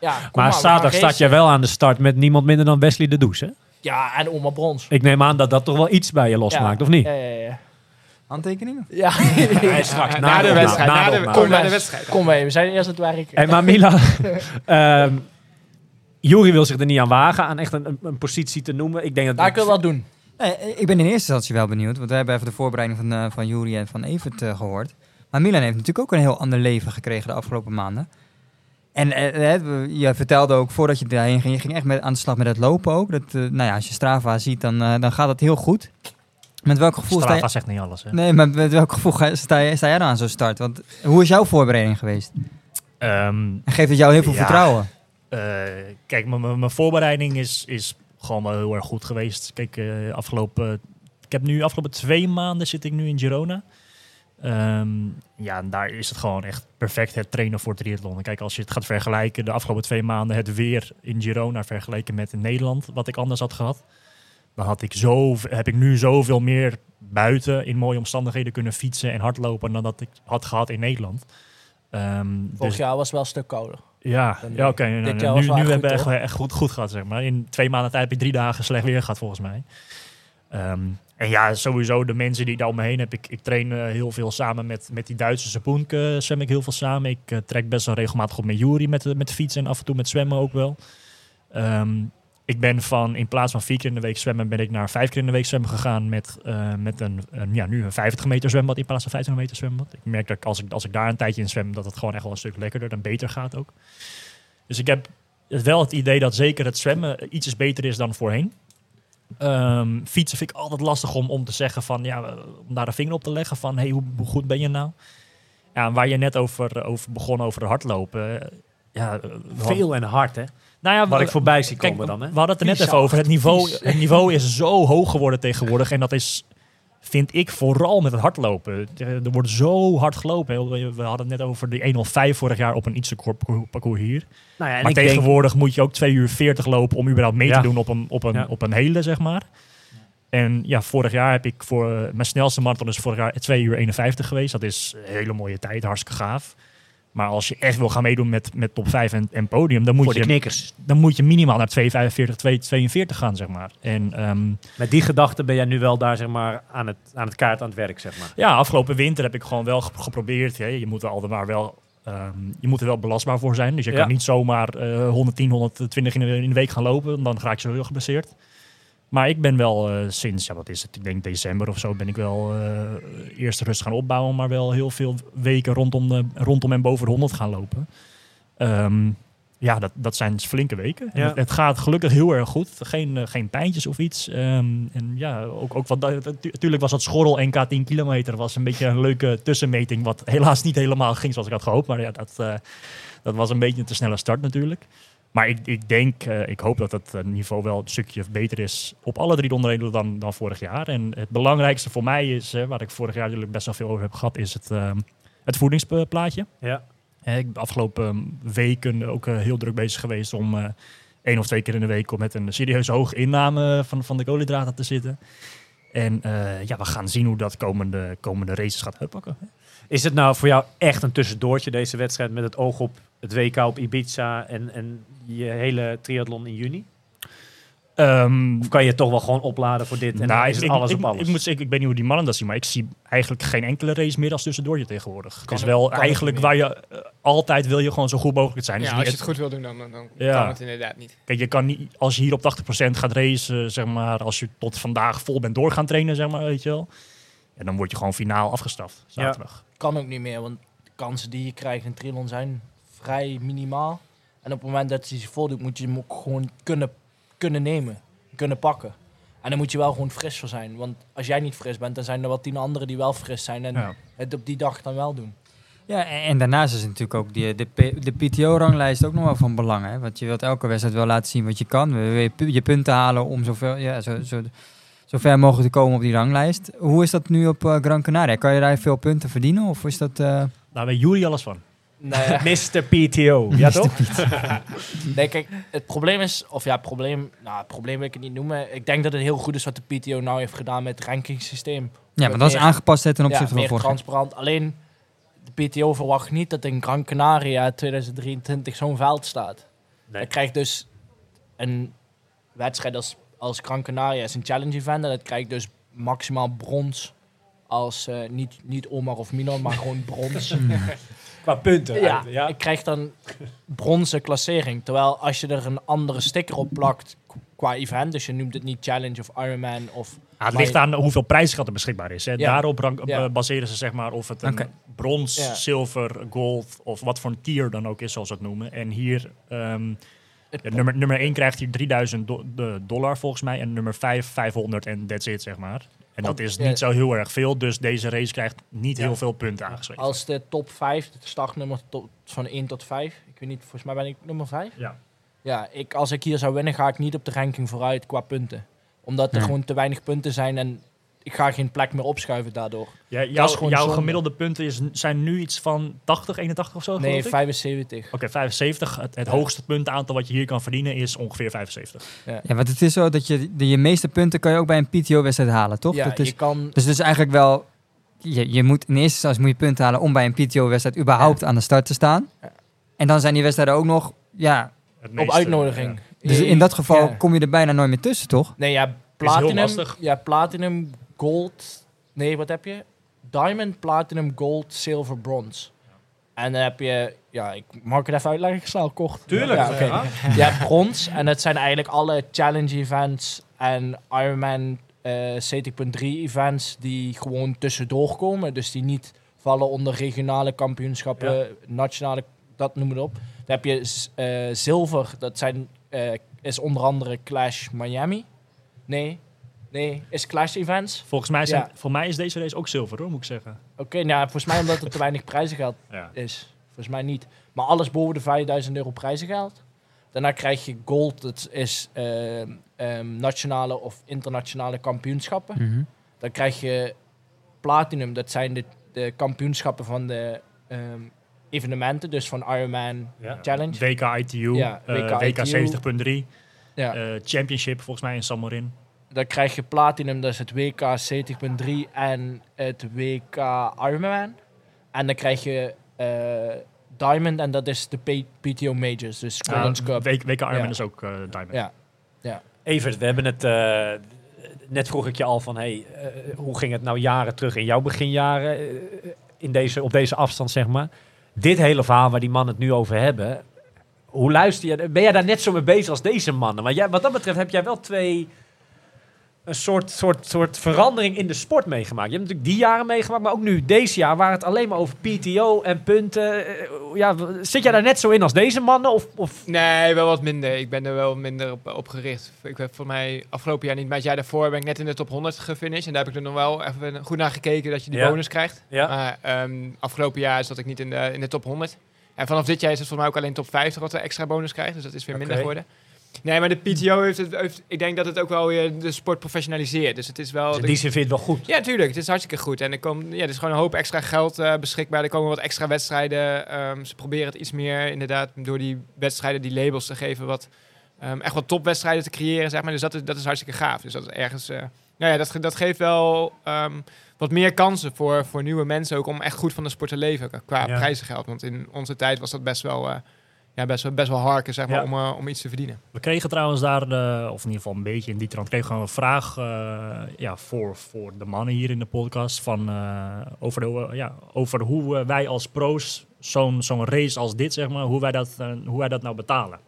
Ja, kom Maar gaan zaterdag staat jij wel aan de start met niemand minder dan Wesley de Does, hè? Ja, en Oma Brons. Ik neem aan dat dat toch wel iets bij je losmaakt, ja. of niet? Ja, ja, ja. Handtekeningen? Ja, [LAUGHS] straks, Na, de wedstrijd. Na, de, kom naar de Kom, wedstrijd. kom mee, we zijn eerst aan het werk. Hey, maar Mila, [LAUGHS] ehm Jury wil zich er niet aan wagen, aan echt een, een, een positie te noemen. Ik denk dat Nou, ik wil dat doen. Nee, ik ben in eerste instantie wel benieuwd, want we hebben even de voorbereiding van, eh van Juri en van Evert eh, gehoord. Maar Milan heeft natuurlijk ook een heel ander leven gekregen de afgelopen maanden. En eh, eh, je vertelde ook voordat je daarheen ging, je ging echt met, aan de slag met het lopen ook. Dat, eh, nou ja, als je Strava ziet, dan, eh, dan gaat het heel goed. Met welk gevoel sta Strava je... zegt niet alles, hè? Nee, maar met welk gevoel ga- sta, je, sta jij dan aan zo'n start? Want hoe is jouw voorbereiding geweest? En geeft het jou heel veel Ja. vertrouwen? Eh, kijk, mijn voorbereiding is, is gewoon wel heel erg goed geweest. Kijk, eh, afgelopen, ik heb nu afgelopen twee maanden zit ik nu in Girona. Ehm, ja, en daar is het gewoon echt perfect het trainen voor triathlon. En kijk, als je het gaat vergelijken, de afgelopen twee maanden het weer in Girona vergeleken met in Nederland, wat ik anders had gehad. dan had ik zo, heb ik nu zoveel meer buiten in mooie omstandigheden kunnen fietsen en hardlopen dan dat ik had gehad in Nederland. Ehm, Vorig dus, jaar was het wel een stuk kouder. Ja, Dan, ja oké. nou, nou, nu nu hebben we echt, goed, goed gehad, zeg maar. In twee maanden tijd heb ik drie dagen slecht weer gehad, volgens mij. Ehm, en ja, sowieso de mensen die ik daar om me heen heb. Ik, ik train eh, heel veel samen met, met die Duitse Sapoenke. zwem ik heel veel samen. Ik eh, trek best wel regelmatig op met Jury met, met de fiets en af en toe met zwemmen ook wel. Ehm, ik ben van, in plaats van vier keer in de week zwemmen, ben ik naar vijf keer in de week zwemmen gegaan met, eh, met een, ja, nu een 50 meter zwembad in plaats van 25 meter zwembad. Ik merk dat als, ik als ik daar een tijdje in zwem, dat het gewoon echt wel een stuk lekkerder en beter gaat ook. Dus ik heb wel het idee dat zeker het zwemmen iets beter is dan voorheen. Ehm, fietsen vind ik altijd lastig om, om te zeggen van, ja, om daar de vinger op te leggen van, hey, hoe, goed ben je nou? Ja, waar je net over, over begon, over hardlopen. Ja, eh, Veel en hard, hè? Nou ja, Wat we- ik voorbij zie Kijk, komen dan, hè? we hadden het er net Vies even over. Het niveau, vies. het niveau is zo hoog geworden tegenwoordig. En dat is, vind ik, vooral met het hardlopen. Er wordt zo hard gelopen. We hadden het net over de 105 vorig jaar op een iets parcours hier. Nou ja, en maar ik denk, tegenwoordig moet je ook 2 uur 40 lopen om überhaupt mee Ja. te doen op een, op, een, Ja. op een hele, zeg maar. En ja, vorig jaar heb ik voor mijn snelste marathon is vorig jaar 2 uur 51 geweest. Dat is een hele mooie tijd, hartstikke gaaf. Maar als je echt wil gaan meedoen met, met top 5 en, en podium, dan moet, voor de je, knikkers. dan moet je minimaal naar 245, 242 gaan, zeg maar. En ehm, Met die gedachte ben jij nu wel daar, zeg maar, aan het, aan het kaart aan het werk, zeg maar. ja, afgelopen winter heb ik gewoon wel ge- geprobeerd. Hè. Je moet er altijd maar wel, ehm, je moet er wel belastbaar voor zijn. Dus je Ja. kan niet zomaar eh 110, 120 in de, in de week gaan lopen. Dan raak je zo heel geblesseerd. Maar ik ben wel eh, sinds, ja, wat is het? Ik denk december of zo ben ik wel eh, eerst rust gaan opbouwen. Maar wel heel veel weken rondom, de, rondom en boven de 100 gaan lopen. Ehm, ja, dat, dat zijn flinke weken. Ja. Het, het gaat gelukkig heel erg goed. Geen, eh, geen pijntjes of iets. Ehm, en ja, ook, ook wat, natuurlijk was dat schorrel NK 10 kilometer. was een beetje een leuke tussenmeting. Wat helaas niet helemaal ging zoals ik had gehoopt. Maar ja, dat, dat was een beetje een te snelle start natuurlijk. Maar ik, ik denk, eh, ik hoop dat het eh, niveau wel een stukje beter is op alle drie de onderdelen dan, dan vorig jaar. En het belangrijkste voor mij is, eh, waar ik vorig jaar natuurlijk best wel veel over heb gehad, is het, ehm, het voedingsplaatje. Ja. Ik ben de afgelopen weken ook heel druk bezig geweest om één of twee keer in de week met een serieuze hoge inname van, van de koolhydraten te zitten. En ja, we gaan zien hoe dat komende, komende races gaat uitpakken. Is het nou voor jou echt een tussendoortje, deze wedstrijd, met het oog op het WK op Ibiza en, en je hele triathlon in juni? Ehm, Of kan je het toch wel gewoon opladen voor dit en nou, dan is het ik, alles ik, op alles? Ik, moet, zeggen, ik weet niet hoe die mannen dat zien, maar ik zie eigenlijk geen enkele race meer als tussendoortje tegenwoordig. Het Kan is ook- wel eigenlijk waar je eh, altijd wil je gewoon zo goed mogelijk zijn. Dus Ja, als je het goed wil doen, dan, dan dan Ja. kan het inderdaad niet. Kijk, je kan niet, als je hier op 80% gaat racen, zeg maar, als je tot vandaag vol bent door gaan trainen, zeg maar, weet je wel. Ja, dan word je gewoon finaal afgestraft, zaterdag. Kan ook niet meer, want de kansen die je krijgt in triathlon zijn vrij minimaal. En op het moment dat hij zich voordoet, moet je hem ook gewoon kunnen, kunnen nemen, kunnen pakken. En dan moet je wel gewoon fris voor zijn. Want als jij niet fris bent, dan zijn er wel tien anderen die wel fris zijn en Ja. het op die dag dan wel doen. Ja, en, en daarnaast is het natuurlijk ook die, de, de PTO-ranglijst ook nog wel van belang. Hè? Want je wilt elke wedstrijd wel laten zien wat je kan. Je, je punten halen om zoveel, ja, zo, zo, zo ver mogelijk te komen op die ranglijst. Hoe is dat nu op eh, Gran Canaria? Kan je daar veel punten verdienen? Of is dat... eh, Daar weet Jury alles van. Nee, Mr. PTO, ja toch? [LAUGHS] nee, kijk, het probleem is, of ja, probleem, nou, het probleem wil ik het niet noemen. Ik denk dat het heel goed is wat de PTO nou heeft gedaan met het rankingssysteem. ja, maar dat is aangepast ten ja, opzichte meer van vorig transparant. Alleen de PTO verwacht niet dat in Gran Canaria 2023 zo'n veld staat. Nee. Je krijgt dus een wedstrijd als, als Gran Canaria is een challenge event en dat krijgt dus maximaal brons als eh, niet, niet Omar of Mino, maar gewoon brons. [LAUGHS] [LAUGHS] Qua punten. ja, ja. ik krijg dan bronzen klassering. Terwijl als je er een andere sticker op plakt qua event, dus je noemt het niet challenge of Ironman of Ja, het Maar ligt aan hoeveel prijsgeld er beschikbaar is. Hè. Ja. Daarop rank- Ja. eh, baseren ze zeg maar of het een brons, Ja. zilver, gold of wat voor een tier dan ook is, zoals ze het noemen. En hier, ehm, het ja, nummer, nummer 1 krijgt hier 3000 do- de dollar volgens mij en nummer 5 500 en that's it zeg maar. En dat is Ja. niet zo heel erg veel, dus deze race krijgt niet heel veel punten aangeschreven. Als de top 5, het startnummer tot, van 1 tot 5. Ik weet niet, volgens mij ben ik nummer 5. Ja. Ja, ik, als ik hier zou winnen, ga ik niet op de ranking vooruit qua punten. Omdat er Ja. gewoon te weinig punten zijn. En ik ga geen plek meer opschuiven daardoor. Ja, Dat is jouw zonde. gemiddelde punten is, zijn nu iets van 80, 81 of zo? Nee, geloof ik? 75. Oké, 75. Het, het Ja. hoogste puntenaantal wat je hier kan verdienen is ongeveer 75. Ja, want het is zo dat je de, je meeste punten kan je ook bij een PTO-wedstrijd halen, toch? Ja, dat is, je kan... dus het is eigenlijk wel... Je, je moet in eerste instantie moet je punten halen om bij een PTO-wedstrijd überhaupt aan de start te staan. Ja. En dan zijn die wedstrijden ook nog... Ja, Op uitnodiging. dus in dat geval ja. kom je er bijna nooit meer tussen, toch? Nee, ja, platinum, ja, platinum, gold. Nee, wat heb je? Diamond, platinum, gold, silver, bronze. En dan heb je, ja, ik mag ik het even uitleggen, ik snel kort. Tuurlijk. Ja. Ja. [LAUGHS] Je hebt brons en dat zijn eigenlijk alle challenge events en Ironman eh 70.3 events die gewoon tussendoor komen. Dus die niet vallen onder regionale kampioenschappen, nationale, dat noem het op. Dan heb je eh, zilver, dat zijn, eh, is onder andere Clash Miami. Nee, nee, is Clash events. Volgens mij, zijn, Ja. voor mij is deze race ook zilver, hoor, moet ik zeggen. Oké, nou, volgens mij omdat er te weinig prijzengeld [LAUGHS] Ja. is. Volgens mij niet. Maar alles boven de 5000 euro prijzengeld. Daarna krijg je gold, dat is ehm, ehm, nationale of internationale kampioenschappen. Mhm. Dan krijg je platinum, dat zijn de, de kampioenschappen van de ehm, evenementen, dus van Ironman Ja. Challenge. WK ITU, Ja, eh, WK WK ITU. 70.3, Ja. eh, Championship volgens mij in San Marin. Dan krijg je platinum, dat is het WK 70.3 en het WK Ironman. En dan krijg je eh, diamond en dat is de P- PTO Majors, dus Uh, Cup. WK, WK Ironman Ja. is ook eh, Diamond. Ja. Evert, we hebben het. eh, net vroeg ik je al van: hey, hoe ging het nou jaren terug in jouw beginjaren? in deze, op deze afstand, zeg maar. Dit hele verhaal waar die mannen het nu over hebben. Hoe luister je? Ben jij daar net zo mee bezig als deze mannen? Want jij, wat dat betreft heb jij wel twee. Een soort, soort, soort verandering in de sport meegemaakt. Je hebt natuurlijk die jaren meegemaakt, maar ook nu, deze jaar, waar het alleen maar over PTO en punten. eh, Ja, zit jij daar net zo in als deze mannen? Of, of Nee, wel wat minder. Ik ben er wel minder op, op gericht. Ik heb voor mij afgelopen jaar niet, maar het jaar daarvoor ben ik net in de top 100 gefinished. En daar heb ik er nog wel even goed naar gekeken dat je die Ja. bonus krijgt. Ja. Maar ehm, afgelopen jaar zat ik niet in de, in de top 100. En vanaf dit jaar is het voor mij ook alleen top 50 wat we extra bonus krijgt. Dus dat is weer minder geworden. Nee, maar de PTO heeft, het, heeft, ik denk dat het ook wel weer de sport professionaliseert. Dus het is wel... dus die zin vind je het wel goed? Ja, tuurlijk. Het is hartstikke goed. En er, komt, ja, er is gewoon een hoop extra geld eh, beschikbaar. Er komen wat extra wedstrijden. Ehm, ze proberen het iets meer, inderdaad, door die wedstrijden die labels te geven. Wat, ehm, echt wat topwedstrijden te creëren, zeg maar. Dus dat is, dat is hartstikke gaaf. Dus dat is ergens... eh, nou ja, dat, ge- dat geeft wel ehm, wat meer kansen voor, voor nieuwe mensen ook om echt goed van de sport te leven qua- qua Ja. prijzengeld. Want in onze tijd was dat best wel, eh, ja, best wel, best wel harken, zeg maar, Ja. om, eh, om iets te verdienen. We kregen trouwens daar, of in ieder geval een beetje in die trant, kregen we een vraag eh, ja, voor, voor de mannen hier in de podcast van, eh, over, de, ja, over hoe wij als pro's zo'n zo'n race als dit, zeg maar, hoe wij dat, hoe wij dat nou betalen.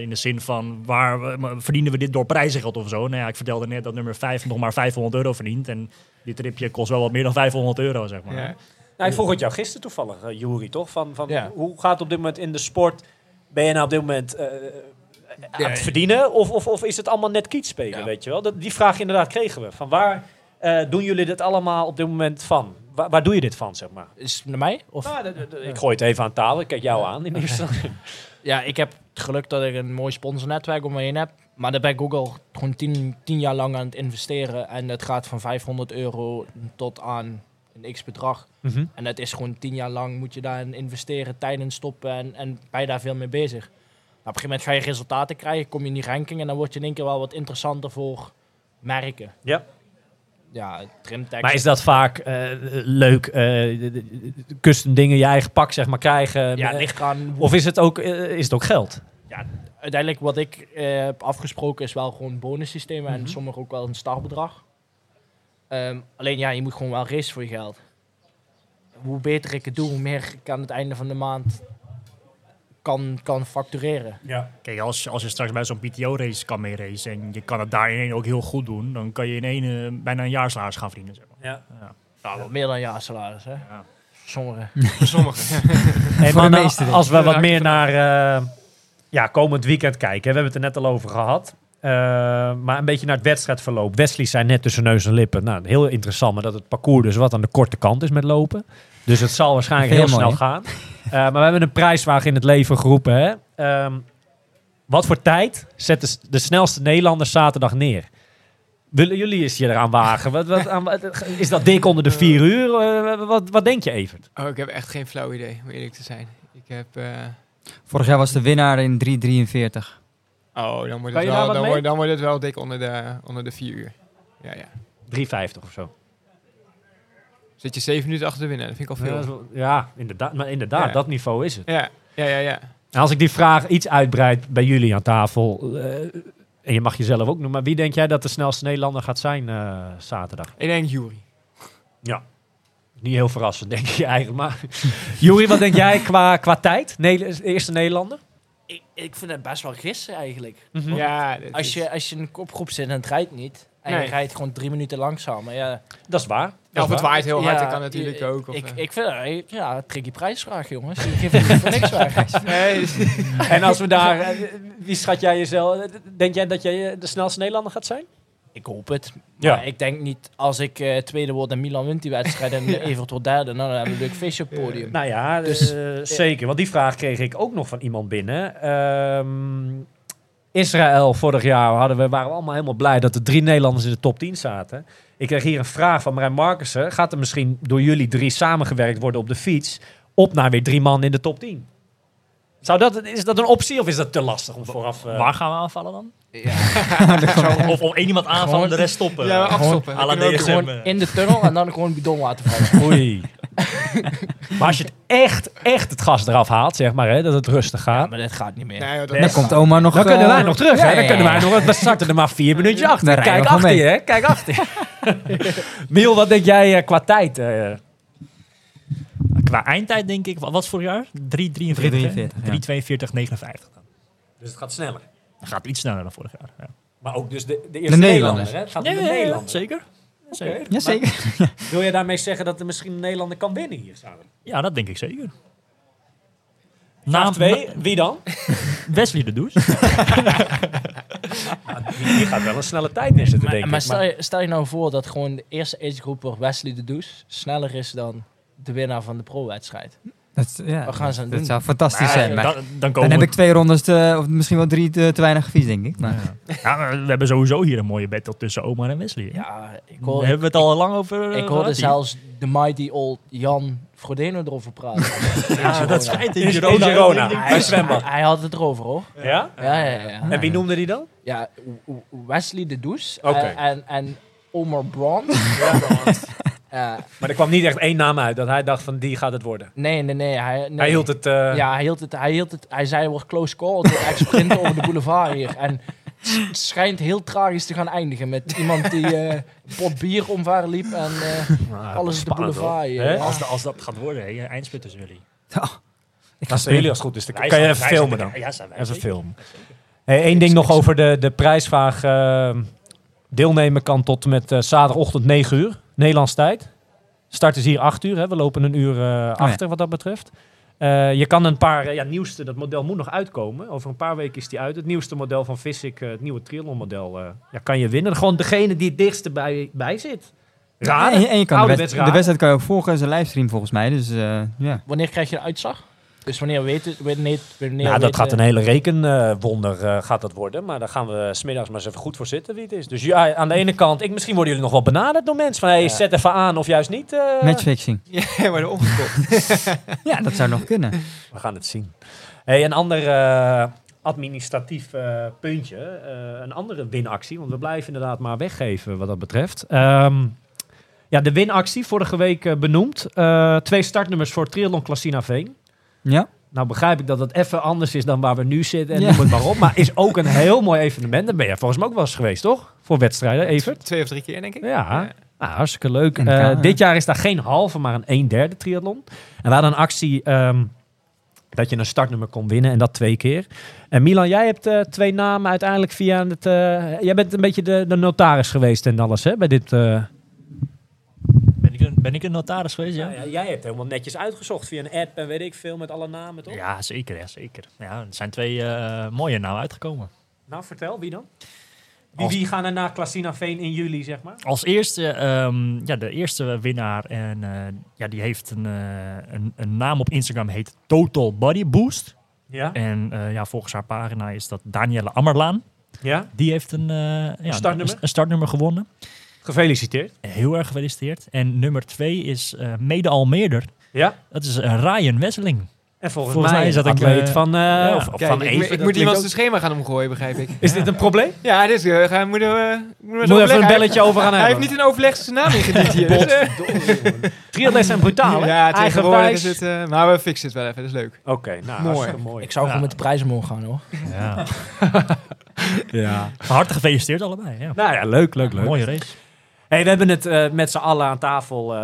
In de zin van, waar we- verdienen we dit door prijzengeld of zo? Nou ja, ik vertelde net dat nummer 5 nog maar 500 euro verdient. En dit tripje kost wel wat meer dan 500 euro, zeg maar. Ja. Nou, ik vroeg het jou gisteren toevallig, uh, Jury, toch? Van, van Ja. Hoe gaat het op dit moment in de sport? Ben je nou op dit moment eh, aan Ja, het verdienen? Of, of, of is het allemaal net kiet spelen, Ja. weet je wel? Dat, die vraag inderdaad kregen we. Van waar eh, doen jullie dit allemaal op dit moment van? Waar, waar doe je dit van, zeg maar? Is het naar mij? Of? Nou, ik gooi het even aan tafel. Ik kijk jou aan in eerste [LAUGHS] instantie. Ja, ik heb het geluk dat ik een mooi sponsornetwerk om me heen heb. Maar daar ben ik ook al gewoon tien, tien jaar lang aan het investeren. En het gaat van 500 euro tot aan een x-bedrag. Mhm. En het is gewoon tien jaar lang moet je daarin investeren, tijd in stoppen en, en ben je daar veel mee bezig. Nou, op een gegeven moment ga je resultaten krijgen, kom je in die ranking en dan word je in één keer wel wat interessanter voor merken. Ja. Ja, trimtekst. Maar is dat vaak eh, leuk, custom dingen, je eigen pak zeg maar krijgen? Ja, ligt of is het ook, eh, is het ook geld? uiteindelijk wat ik heb afgesproken is wel gewoon bonussystemen en sommige ook wel een startbedrag. Ehm, alleen ja, je moet gewoon wel racen voor je geld. Hoe beter ik het doe, hoe meer ik aan het einde van de maand kan, kan factureren. Ja. Kijk, als, als je straks bij zo'n PTO-race kan mee racen en je kan het daar in één ook heel goed doen, dan kan je in één eh, bijna een jaarsalaris gaan verdienen. Zeg maar. ja. Nou, wat meer dan jaarsalaris, hè? Ja. [LAUGHS] Sommigen. Hey, als we wat Ja, meer naar eh, ja, komend weekend kijken. We hebben het er net al over gehad. Eh, maar een beetje naar het wedstrijdverloop. Wesley zei net tussen neus en lippen. Nou, heel interessant, maar dat het parcours dus wat aan de korte kant is met lopen. Dus het zal waarschijnlijk heel Heel snel mooi, gaan. Eh, maar we hebben een prijswagen in het leven geroepen. Hè? Ehm, wat voor tijd zet de, snelste Nederlander zaterdag neer? Willen jullie eens je eraan wagen? Wat, wat, aan, wat- is dat dik onder de vier uur? Eh, wat, wat denk je, Evert? Oh, ik heb echt geen flauw idee, om eerlijk te zijn. Ik heb... eh, Vorig jaar was de winnaar in 3,43. Oh, dan wordt, het wel, dan, wordt, dan wordt het wel dik onder de, onder de vier uur. Ja, ja. 3,50 of zo. Zit je zeven minuten achter de winnen, dat vind ik al Ja, veel. wel- ja, inderdaad, maar inderdaad Ja. dat niveau is het. Ja, ja, ja. ja. En als ik die vraag iets uitbreid bij jullie aan tafel, eh, en je mag jezelf ook noemen, maar wie denk jij dat de snelste Nederlander gaat zijn eh, zaterdag? Ik denk Jury. Ja. Niet heel verrassend, denk je eigenlijk. Maar [LAUGHS] Juri, wat denk jij qua, qua tijd? Ne eerste Nederlander? Ik, ik vind het best wel gissen eigenlijk. Ja, dit Als je, als je in een kopgroep zit en het rijdt niet, en Nee. je rijdt gewoon drie minuten langzamer, ja. Dat is waar. Ja, Dat of het waait heel hard, ja, dat kan natuurlijk ik- ook. Of, ik, eh. ik vind het ja, tricky prijsvraag, jongens. Ik geef voor niks weg. [LAUGHS] Nee, [LAUGHS] En als we daar, eh, wie schat jij jezelf? Denk jij dat jij de snelste Nederlander gaat zijn? Ik hoop het. Ja. Maar ik denk niet, als ik eh, tweede word en Milan wint die wedstrijd en [LAUGHS] Evert wordt derde, nou, dan hebben we een leuk feestje op het podium. Nou ja, Dus- eh, zeker. Want die vraag kreeg ik ook nog van iemand binnen. Ehm, Israël, vorig jaar hadden we, waren we allemaal helemaal blij dat er drie Nederlanders in de top 10 zaten. Ik kreeg hier een vraag van Marijn Markussen. Gaat er misschien door jullie drie samengewerkt worden op de fiets op naar weer drie man in de top 10? Zou dat, is dat een optie of is dat te lastig om vooraf... eh, Waar gaan we aanvallen dan? Ja. [LAUGHS] Of om één iemand aanvallen en de rest stoppen? ja, afstoppen. à Dat la kunnen we ook DSM. doen. Gewoon in de tunnel en dan gewoon bidon laten vallen. [LAUGHS] Oei. [LAUGHS] maar als je het echt, echt het gas eraf haalt, zeg maar, hè, dat het rustig Ja, gaat. maar dat gaat niet meer. Nee, joh, dat Nee. Dan is- komt oma nog... Dan kunnen wij eh, nog terug, ja, hè? Dan ja, kunnen wij nog... We starten er maar vier minuutjes achter. Kijk gewoon achter mee. je, hè? Kijk achter je. Miel, wat denk jij eh, qua tijd? eh? Qua eindtijd denk ik, wat was vorig jaar? 3,43. 3,43, ja. 3,42, 59. dan. Dus het gaat sneller. Dat gaat iets sneller dan vorig jaar. Ja. Maar ook dus de, de eerste Nederlanders. Nederlander, hè? Het gaat om de Nederlanders. zeker. zeker. Ja, zeker. [LAUGHS] Wil je daarmee zeggen dat er misschien een Nederlander kan winnen hier samen? Ja, dat denk ik zeker. Naam twee, wie dan? [LAUGHS] Wesley de Does. [LAUGHS] Die, gaat wel een snelle tijd neerzetten, Maar, denk ik. maar stel, je, stel je nou voor dat gewoon de eerste agegroeper Wesley de Does sneller is dan de winnaar van de pro-wedstrijd. Dat, ja, Wat gaan ze dat doen? zou fantastisch zijn. Maar dan, dan dan heb ik twee rondes, te, of misschien wel drie te, te weinig gefietst, denk ik. Maar, Ja, maar we hebben sowieso hier een mooie battle tussen Oma en Wesley. Ja, ik Daar hoorde, hebben we het al lang over eh, ik gehad hoorde hier. zelfs de mighty old Jan Frodeno erover praten. [LAUGHS] Ja, dat schijnt in In Girona. Girona. Hij, hij had het erover hoor. Ja? Ja, ja, ja. En wie noemde die dan? Ja, Wesley de Does Oké. en, en, en Omar Braun. [LAUGHS] Ja, Maar er kwam niet echt één naam uit dat hij dacht van die gaat het worden. nee, nee, nee. Hij, nee. Hij hield het... eh, Ja, hij hield het. Hij, hield het, hij zei wordt close call. Echt sprinten over de boulevard hier. En het schijnt heel tragisch te gaan eindigen met iemand die eh, een pot bier omver liep en eh, nou, alles op de spannend, boulevard hoor. hier. Hè? Ja. Als, de- als dat gaat worden, hè, tussen jullie. ik Als jullie als het goed is, dan kan je even wij filmen dan. Ja, zijn wij Even zeker. filmen. Hey, Eén ding nog over de, de prijsvraag. eh, deelnemen kan tot en met eh, zaterdagochtend 9 uur, Nederlands tijd. Start is hier 8 uur, hè. we lopen een uur eh, achter wat dat betreft. Eh, je kan een paar, eh, ja, nieuwste, dat model moet nog uitkomen. Over een paar weken is die uit. Het nieuwste model van Visic, eh, het nieuwe Triathlon model, eh, ja, kan je winnen. Gewoon degene die het dichtst bij, bij zit. Raar. en, je- en je kan de, de wedstrijd kan je ook volgen, is een livestream volgens mij. Dus eh, ja. Wanneer krijg je de uitslag? Dus wanneer weet het? Wanneer, wanneer Nou, dat gaat een hele rekenwonder eh, gaat dat worden. Maar daar gaan we smiddags maar eens even goed voor zitten wie het is. Dus ja, aan de ene kant, ik, misschien worden jullie nog wel benaderd door mensen. Van, hey, Ja. zet even aan of juist niet. eh. Matchfixing. [LAUGHS] Ja, worden omgekocht. [LAUGHS] Ja, dat zou nog kunnen. We gaan het zien. Hey, een ander eh, administratief puntje. eh, een andere winactie. Want we blijven inderdaad maar weggeven wat dat betreft. Ehm, ja, de winactie, vorige week benoemd. Eh, twee startnummers voor Triathlon Classina Veen. Ja. Nou begrijp ik dat het even anders is dan waar we nu zitten en Ja. noem het maar op. Maar is ook een heel mooi evenement. Daar ben je volgens mij ook wel eens geweest, toch? Voor wedstrijden, Evert? Twee of drie keer, denk ik. Ja, nou, hartstikke leuk. Eh, dit jaar is daar geen halve, maar een 1 derde triathlon. En we hadden een actie ehm, dat je een startnummer kon winnen en dat twee keer. En Milan, jij hebt eh, twee namen uiteindelijk via het... eh, jij bent een beetje de, de notaris geweest en alles, hè? Bij dit... eh, Ben ik, een, notaris geweest? Ja, ja, ja, jij hebt helemaal netjes uitgezocht via een app en weet ik veel met alle namen, toch? ja zeker. Ja, zeker. Ja, er zijn twee eh, mooie nou uitgekomen. Nou, vertel, wie dan? Wie, Als- wie gaan er naar Classina Veen in juli, zeg maar? Als eerste, ehm, ja, de eerste winnaar. En eh, ja, die heeft een, eh, een, een naam op Instagram, heet Total Body Boost. Ja. En ja, volgens haar pagina is dat Danielle Ammerlaan. Ja, Die heeft een, ja, startnummer? een startnummer gewonnen. Gefeliciteerd. Heel erg gefeliciteerd. En nummer twee is eh, mede al meerder. Ja, Dat is eh, Ryan Wesseling. en volgens, Volgens mij mij is dat een, een atleet eh, van, eh, ja. of, of Kijk, van ik, even. ik moet iemand zijn schema gaan omgooien, begrijp ik. Is dit een probleem? Ja, dit is, uh, gaan, moeten we, moeten we Moet even een Hij belletje over gaan Hij hebben. heeft niet in overleg zijn naam ingediend hier. [LAUGHS] Triathleten zijn brutaal, hè? ja, tegenwoordig is het... maar we fixen het wel even, dat is leuk. Oké, nou, Mooi. mooi. Ik zou gewoon Ja. met de prijzen mogen gaan hoor. Ja. [LAUGHS] Ja. Van harte gefeliciteerd allebei. Ja. Nou ja, leuk, leuk, leuk. Mooie race. Hey, we hebben het eh, met z'n allen aan tafel eh,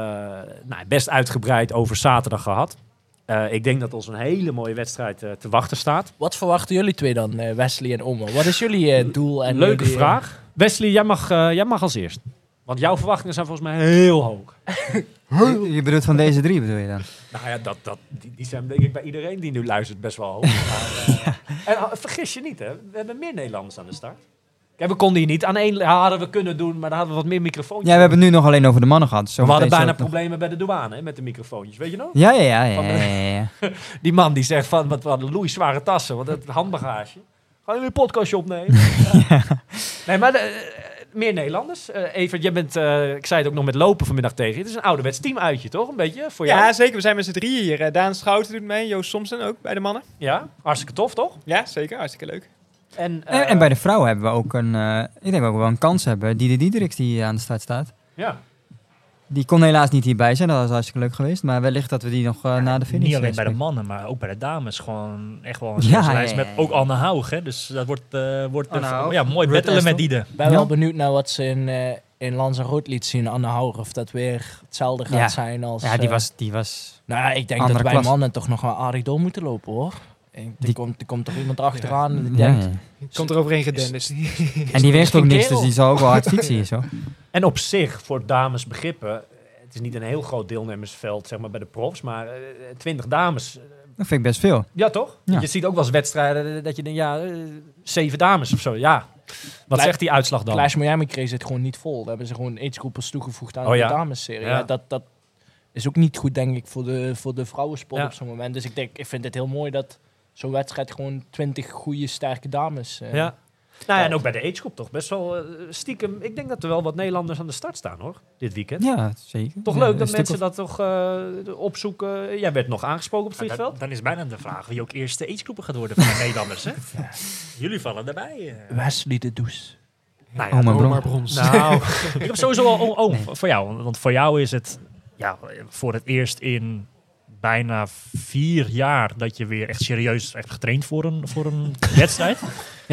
nou, best uitgebreid over zaterdag gehad. Eh, ik denk dat ons een hele mooie wedstrijd te wachten staat. Wat verwachten jullie twee dan, eh, Wesley en Omer? Wat is jullie doel? En Leuke jullie, vraag. Wesley, jij mag, eh, jij mag als eerst. Want jouw verwachtingen zijn volgens mij heel hoog. [LAUGHS] Je, je bedoelt van deze drie, bedoel je dan? Nou ja, dat, dat, die, die zijn denk ik bij iedereen die nu luistert best wel hoog. [LAUGHS] Maar, En ah, vergis je niet, hè? we hebben meer Nederlanders aan de start. Kijk, we konden hier niet aan één hadden we kunnen doen, maar dan hadden we wat meer microfoontjes. Ja, we hebben het nu nog alleen over de mannen gehad. dus we hadden bijna problemen bij de douane hè, met de microfoontjes, weet je nog? Ja, ja, ja. ja, Van de- ja, ja, ja. [LAUGHS] Die man die zegt van, wat hadden Louis zware tassen, want het handbagage. Gaan jullie een podcastje opnemen? [LAUGHS] Nee, maar de, eh, meer Nederlanders. Eh Evert, jij bent, eh, ik zei het ook nog met lopen vanmiddag tegen je. Het is een ouderwets teamuitje, toch? Een beetje, voor jou? Ja, zeker. We zijn met z'n drieën hier. Daan Schouten doet mee, Joost Somsen ook bij de mannen. Ja, hartstikke tof, toch? Ja, zeker. Hartstikke leuk. En, En, eh, en bij de vrouwen hebben we ook een, eh, ik denk ook wel een kans hebben. Die de Diedericks die aan de start staat. Ja. Die kon helaas niet hierbij zijn, dat was hartstikke leuk geweest. Maar wellicht dat we die nog eh, na de finish Niet alleen bij de mannen, maar ook bij de dames. Gewoon echt wel een Ja, lijst ja, met ja. ook Anne Haug. Hè? Dus dat wordt, eh wordt Anne Haug, ja, mooi Ruud battelen met. Diede. Ik ben Ja. wel benieuwd naar wat ze in, eh in Lanzarote liet zien, Anne Hauger. Of dat weer hetzelfde gaat Ja. zijn als... Ja, die was, die was... Nou ja, ik denk dat wij klasse. mannen toch nog wel aardig door moeten lopen hoor. Er Die- komt, er komt toch iemand achteraan en die Ja, denkt... ja. Komt er overheen gedenderd. En die weegt ook niks, dus die zal ook wel hard fietsen hier zo. [LAUGHS] En op zich, voor dames begrippen, het is niet een heel groot deelnemersveld zeg maar, bij de profs, maar eh, twintig dames. eh, Dat vind ik best veel. ja, toch? Ja. Je ziet ook wel eens wedstrijden dat je denkt, ja, eh, zeven dames of zo. Ja, wat zegt die uitslag dan? Clash Miami kreeg het gewoon niet vol. Daar hebben ze gewoon agegroepers toegevoegd aan Oh ja? de damesserie. Ja. Ja. dat, dat is ook niet goed, denk ik, voor de, voor de vrouwensport Ja. op zo'n moment. Dus ik denk, ik vind het heel mooi dat zo'n wedstrijd gewoon twintig goede, sterke dames... eh, Ja. Nou ja, en ook bij de agegroep toch best wel eh, stiekem. Ik denk dat er wel wat Nederlanders aan de start staan hoor, dit weekend. Ja, zeker. Toch Ja, leuk dat mensen of- dat toch eh, opzoeken. Jij werd nog aangesproken op het vliegveld. dan, dan is bijna de vraag wie ook eerste agegroepen gaat worden van de Nederlanders. Hè? [LAUGHS] Jullie vallen erbij. eh. Wesley de Does. Nou. Omar Brons. nou, [LAUGHS] Ik heb sowieso al oh, oh, voor jou. Want voor jou is het ja, voor het eerst in bijna vier jaar dat je weer echt serieus hebt getraind voor een, voor een [LAUGHS] wedstrijd.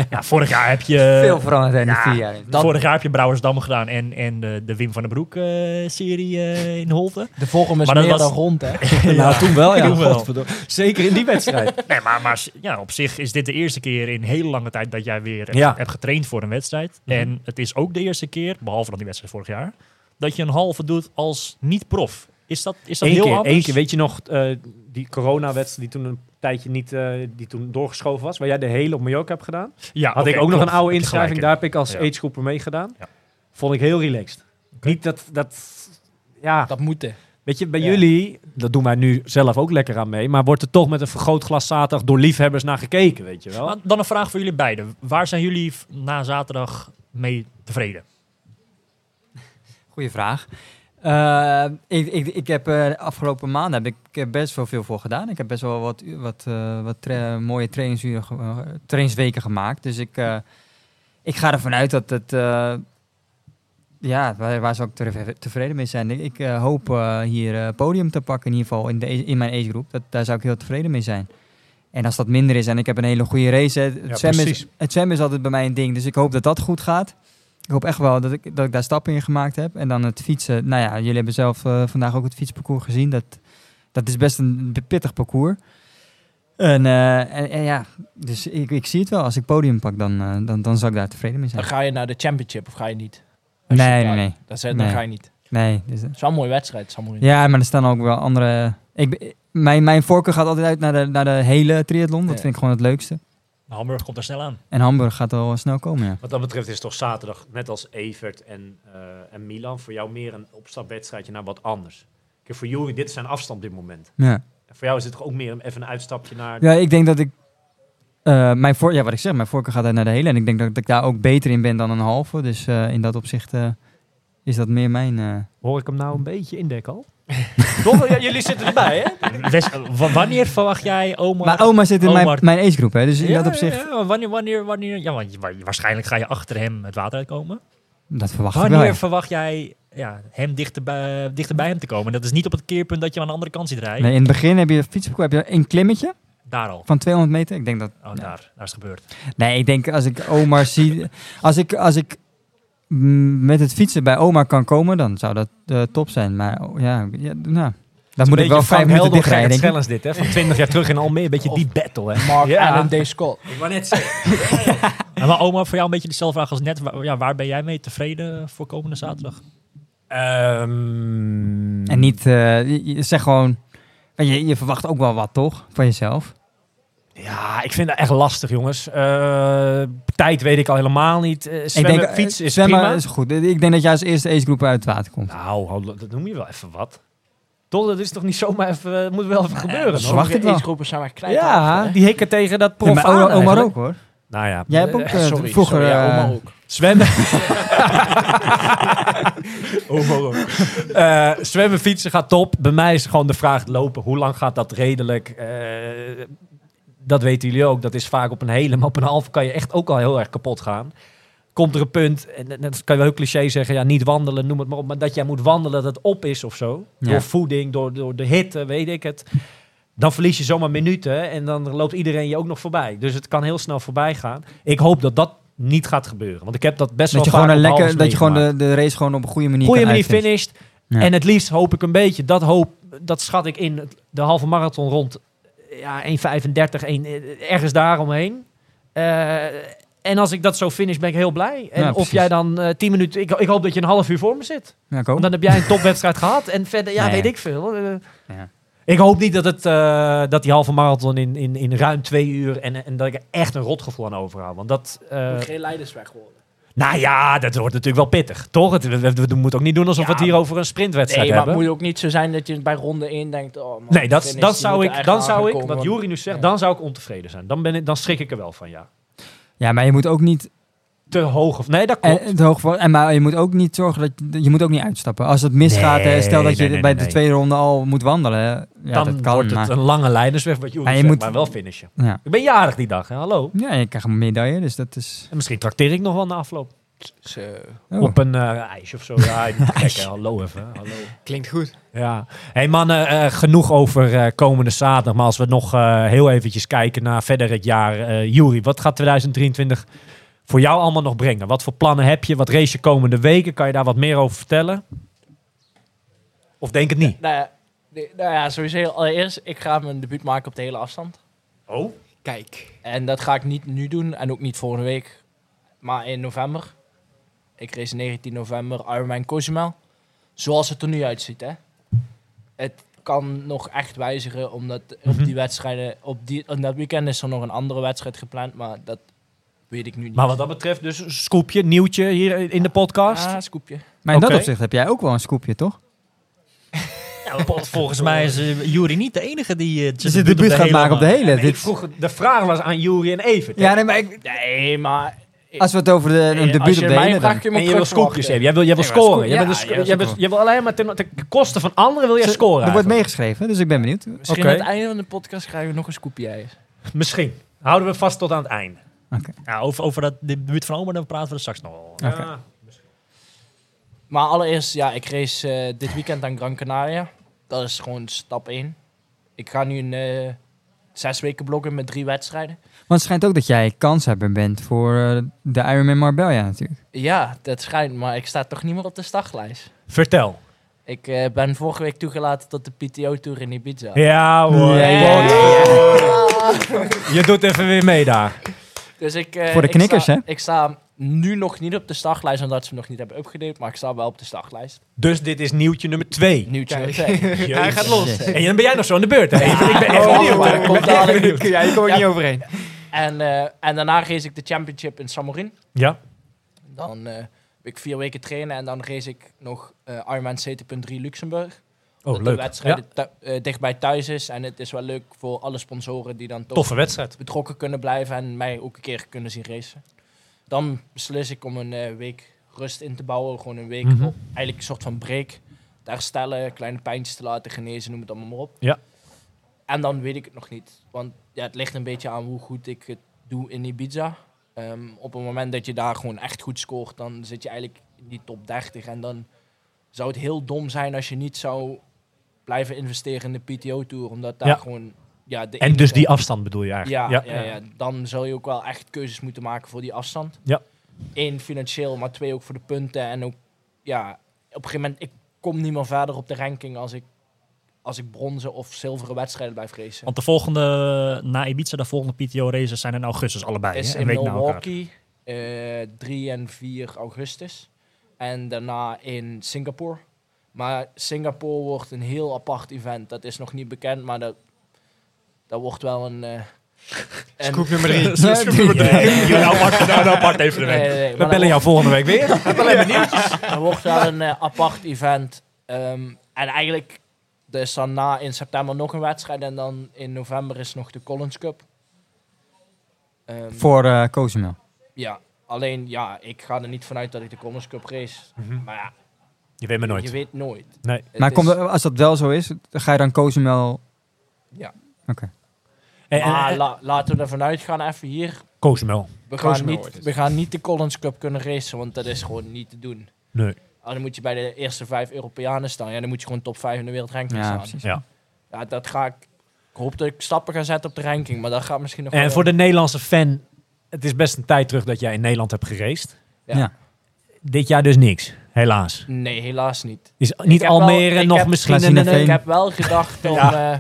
Ja, vorig jaar heb je... Veel veranderd in die ja, vier jaar. Vorig jaar heb je Brouwersdam gedaan en, en de, de Wim van den Broek eh, serie eh, in Holte. De vorm is Maar meer was- dan rond, hè? [LAUGHS] nou, toen wel, ja. Toen wel. Godverdomme. Zeker in die wedstrijd. [LAUGHS] Nee, maar, maar ja, op zich is dit de eerste keer in hele lange tijd dat jij weer hebt, Ja. hebt getraind voor een wedstrijd. Mhm. En het is ook de eerste keer, behalve dan die wedstrijd vorig jaar, dat je een halve doet als niet-prof. Is dat, is dat Eén heel keer, anders? één keer, weet je nog, eh, die coronawedstrijd die toen een tijdje niet, eh, die toen doorgeschoven was, waar jij de hele op Mallorca hebt gedaan. Ja, Had ik ook nog een oude inschrijving, in. daar heb ik als Ja. agegroeper meegedaan. Ja. Vond ik heel relaxed. Niet dat, dat, ja, Dat moeten. weet je, bij Ja. jullie, dat doen wij nu zelf ook lekker aan mee, maar wordt er toch met een vergrootglas zaterdag door liefhebbers naar gekeken, weet je wel? Maar dan een vraag voor jullie beiden. Waar zijn jullie na zaterdag mee tevreden? Goeie vraag. Eh, ik, ik, ik heb de afgelopen maanden heb ik, best wel veel voor gedaan. Ik heb best wel wat, wat, eh, wat tra- mooie trainingsuren, trainingsweken gemaakt. Dus ik, ik ga ervan uit dat het, ja, waar, waar zou ik tev- tevreden mee zijn? Ik, ik hoop hier podium te pakken in ieder geval in, de, in mijn agegroep. Dat, daar zou ik heel tevreden mee zijn. En als dat minder is en ik heb een hele goede race, hè, het, Ja, zwemmen is, precies. het zwemmen is altijd bij mij een ding. Dus ik hoop dat dat goed gaat. Ik hoop echt wel dat ik, dat ik daar stappen in gemaakt heb. En dan het fietsen. Nou ja, jullie hebben zelf eh, vandaag ook het fietsparcours gezien. Dat, dat is best een pittig parcours. En, eh, en, en ja, dus ik, ik zie het wel. Als ik podium pak, dan, eh, dan, dan zal ik daar tevreden mee zijn. Dan ga je naar de championship of ga je niet? Als Nee, nee, nee. Dat dan Nee. ga je niet. nee dus, Het is wel een mooie wedstrijd. Het is wel mooi. ja, maar er staan ook wel andere... Ik, mijn, mijn voorkeur gaat altijd uit naar de, naar de hele triathlon. Dat Ja. vind ik gewoon het leukste. Hamburg komt er snel aan. En Hamburg gaat wel snel komen, ja. Wat dat betreft is toch zaterdag, net als Evert en, eh, en Milan, voor jou meer een opstapwedstrijdje naar wat anders. Kijk, voor Jury, dit is zijn afstand op dit moment. Ja, En voor jou is dit toch ook meer een- even een uitstapje naar... ja ik denk dat ik Eh, mijn voor, ja, wat ik zeg, mijn voorkeur gaat uit naar de hele. En ik denk dat ik daar ook beter in ben dan een halve. Dus eh, in dat opzicht eh, is dat meer mijn... eh, Hoor ik hem nou een beetje indekken al? [LAUGHS] Toch? Ja, jullie zitten erbij, hè? Wes- wanneer verwacht jij Omar? Maar oma zit in mijn, Omar- mijn agegroep, hè. Dus in Ja, dat opzicht, ja, wanneer, wanneer, wanneer? Ja, want waarschijnlijk ga je achter hem het water uitkomen. dat verwacht ik wel. Wanneer ja. verwacht jij ja, hem dichter bij, dichter bij hem te komen? Dat is niet op het keerpunt dat je aan de andere kant ziet rijden. Nee, in het begin heb je fietsparcours, heb je een klimmetje Daar al. van 200 meter. Ik denk dat... Oh, daar. Daar is het gebeurd. Nee, ik denk als ik Omar [LAUGHS] zie... Als ik, als ik met het fietsen bij Omar kan komen, dan zou dat eh, top zijn. Maar oh, ja, ja nou, dan moet ik wel vijf minuten dichtrijden, denk ik. Challenge dit, hè? Van 20 jaar terug in Almere. Een beetje die battle, hè? Mark Ja. Allen D. Scott. Ik wou net zeggen. [LAUGHS] En maar Omar, voor jou een beetje dezelfde vraag als net. Waar, ja, waar ben jij mee tevreden voor komende zaterdag? Ehm, En niet, eh, je, je- zeg gewoon... want Je, je verwacht ook wel wat, toch? Van jezelf. Ja, ik vind dat echt lastig, jongens. Eh, tijd weet ik al helemaal niet. Eh, zwemmen, ik denk, eh, fiets is zwemmen prima. is goed. Ik denk dat jij als eerste agegroep uit het water komt. Nou, dat noem je wel even wat. Toch, dat is toch niet zomaar even... Dat moet wel even gebeuren. nog? verwacht ik groepen zijn maar klein. Ja, die hikken tegen dat prof Ja, maar Omar, ook, hoor. Nou ja, Jij hebt ook sorry, vroeger... sorry, ja, eh, Omar ook. zwemmen. [LAUGHS] Omar ook. Eh, zwemmen, fietsen gaat top. Bij mij is gewoon de vraag lopen. Hoe lang gaat dat redelijk? Eh, dat weten jullie ook. Dat is vaak op een hele, maar op een halve kan je echt ook al heel erg kapot gaan. Komt er een punt, en dat kan je wel heel cliché zeggen, ja, niet wandelen, noem het maar op, maar dat jij moet wandelen, dat het op is of zo. Ja. Door voeding, door, door de hitte, weet ik het. Dan verlies je zomaar minuten en dan loopt iedereen je ook nog voorbij. Dus het kan heel snel voorbij gaan. Ik hoop dat dat niet gaat gebeuren, want ik heb dat best Dat je wel gewoon vaak een op lekker, dat je gewoon de, de race gewoon op een goede manier goede manier finished. Ja. En het liefst hoop ik een beetje, dat hoop, dat schat ik in de halve marathon rond ja, 1,35, 1, eh, ergens daaromheen. Eh en als ik dat zo finish, ben ik heel blij. En Ja, of jij dan eh 10 minuten, ik, ik hoop dat je een half uur voor me zit. Ja. Want dan heb jij een topwedstrijd [LAUGHS] gehad. En verder, ja, Nee. weet ik veel. Ja. Ik hoop niet dat, het, eh, dat die halve marathon in, in, in ruim twee uur en, en dat ik er echt een rotgevoel aan overhoud. Want dat, eh, geen leidersweg worden. Nou ja, dat wordt natuurlijk wel pittig, toch? Het, we, we, we moeten ook niet doen alsof we het hier over een sprintwedstrijd Nee, maar het hebben. moet ook niet zo zijn dat je bij ronde 1 denkt... Oh, man, Nee, dat, die zou ik, dan zou ik, wat. Jury nu zegt, Ja. dan zou ik ontevreden zijn. Dan, ben ik, dan schrik ik er wel van, ja. Ja, maar je moet ook niet... Te hoog of... Nee, dat En, klopt. het hoog voor, en maar je moet ook niet zorgen dat je, je moet ook niet uitstappen. Als het misgaat, Nee, hè, stel dat je nee, bij nee, de nee. tweede ronde al moet wandelen. Ja, dan dat kan, wordt het maar, een lange leidersweg, wat je zegt, moet- maar wel finishen. ja. Ik ben jarig die dag, hè? hallo. ja, je krijgt een medaille, dus dat is... En misschien trakteer ik nog wel na afloop. Zo. Oh. Op een eh, ijsje of zo. Ja, gek, [LAUGHS] hallo even. Hallo. Klinkt goed. Ja. hey mannen, eh, genoeg over eh, komende zaterdag. Maar als we nog heel eventjes kijken naar verder het jaar. eh Jury, wat gaat 2023 voor jou allemaal nog brengen? Wat voor plannen heb je? Wat race je komende weken? Kan je daar wat meer over vertellen? Of denk het niet? Nou ja, de- nou ja, sowieso allereerst, ik ga mijn debuut maken op de hele afstand. Oh? Kijk. En dat ga ik niet nu doen en ook niet volgende week, maar in november. Ik race 19 november Ironman Cozumel. Zoals het er nu uitziet, hè. Het kan nog echt wijzigen, omdat op Mhm. die wedstrijden, op, die, op dat weekend is er nog een andere wedstrijd gepland, maar dat weet ik nu niet. Maar wat dat betreft, dus een scoopje, nieuwtje hier in de podcast. Ah, scoopje. Maar in dat Oké. opzicht heb jij ook wel een scoopje, toch? Ja, pot- volgens mij is uh, Jury niet de enige die uh, Dus de debuut gaat maken op de hele. Nee, ik Dit, vroeg, de vraag was aan Jury en Evert. hè? ja, nee, maar ik- Nee, maar... als we het over de, een Eh, debuut als op je de mij hele... vraagt, dan- kun je En je wil scoopjes hebben. Jij wil, jij wil Nee, maar scoren. scoop- Jij, ja, bent een ja, jij, bent, jij wil alleen maar ten, ten koste van anderen wil jij Ze- scoren. Er wordt eigenlijk. meegeschreven, dus ik ben benieuwd. Misschien Oké. aan het einde van de podcast krijgen we nog een scoopje ijs. Misschien. Houden we vast tot aan het einde. Ja, over, over dat debuut van Oma, dan praten we er straks nog wel. Ja. Maar allereerst, ja, ik race eh, dit weekend aan Gran Canaria. Dat is gewoon stap 1. Ik ga nu een eh, zes weken bloggen met drie wedstrijden. Want het schijnt ook dat jij kanshebber bent voor eh, de Ironman Marbella natuurlijk. Ja, dat schijnt, maar ik sta toch niet meer op de startlijst. Vertel. Ik eh, ben vorige week toegelaten tot de PTO-tour in Ibiza. Ja hoor. Ja, ja, Je doet even weer mee daar. Dus ik, eh, Voor de ik knikkers, sta, hè? Ik sta nu nog niet op de startlijst, omdat ze hem nog niet hebben upgedate, maar ik sta wel op de startlijst. Dus dit is nieuwtje nummer twee. Nieuwtje nummer twee. [LAUGHS] Hij gaat los. Yes. En dan ben jij nog zo aan de beurt. Hè? Ik ben echt Oh, benieuwd. maar hè. dat komt dadelijk. Ja, je komt er Ja. niet overheen. En, eh, en daarna race ik de championship in Samorin. Ja. Dan eh, heb ik vier weken trainen en dan race ik nog eh Ironman CT.3 Luxemburg. Oh, dat de leuk. wedstrijd Ja, thu- eh, dichtbij thuis is. En het is wel leuk voor alle sponsoren die dan toch toffe wedstrijd. betrokken kunnen blijven en mij ook een keer kunnen zien racen. Dan beslis ik om een eh, week rust in te bouwen. Gewoon een week Mhm. op, eigenlijk een soort van break. Te herstellen, kleine pijntjes te laten genezen, noem het allemaal maar op. Ja. En dan weet ik het nog niet. Want ja, het ligt een beetje aan hoe goed ik het doe in Ibiza. Ehm, op het moment dat je daar gewoon echt goed scoort, dan zit je eigenlijk in die top 30. En dan zou het heel dom zijn als je niet zou blijven investeren in de PTO-tour. Omdat daar Ja. gewoon... Ja, de En dus die afstand bedoel je eigenlijk? ja, ja. Ja, dan zul je ook wel echt keuzes moeten maken voor die afstand. Ja. Eén, financieel, maar twee, ook voor de punten. En ook, ja, op een gegeven moment, ik kom niet meer verder op de ranking als ik, als ik bronzen of zilveren wedstrijden blijf racen. Want de volgende, na Ibiza, de volgende PTO-races zijn in augustus allebei. is hè? in Een week na elkaar. Milwaukee, eh 3 en 4 augustus. En daarna in Singapore. Maar Singapore wordt een heel apart event. Dat is nog niet bekend, maar dat, dat wordt wel een... eh [LAUGHS] een- Scoop nummer [LAUGHS] drie. Jullie apart, een apart Nee, evenement. nee, nee, We bellen jou volgende week weer. [LAUGHS] Er wordt wel een eh, apart event. Ehm, en eigenlijk er is dan na in september nog een wedstrijd. En dan in november is nog de Collins Cup. Ehm, Voor eh Cozumel. Ja, alleen ja, ik ga er niet vanuit dat ik de Collins Cup race. Maar ja, Je weet me nooit. je weet nooit. Nee. Het Maar is- komt er- als dat wel zo is, dan ga je dan Cozumel... Ja. Oké. En, en, Maar en- la- laten we ervan uitgaan, even hier. Cozumel. We gaan, Cozumel niet, het. we gaan niet de Collins Cup kunnen racen, want dat is gewoon niet te doen. Nee. Ah, dan moet je bij de eerste vijf Europeanen staan. Ja, dan moet je gewoon top 5 in de wereldranking Ja, staan. precies. Ja. Ja, dat ga ik. Ik hoop dat ik stappen ga zetten op de ranking, maar dat gaat misschien nog En voor de Nederlandse fan, het is best een tijd terug dat jij in Nederland hebt. Ja. Ja. Dit jaar dus niks, helaas. Nee, helaas niet. Is niet Almere nog heb- misschien een... dat Ik heb wel gedacht [LAUGHS] om, Ja. eh,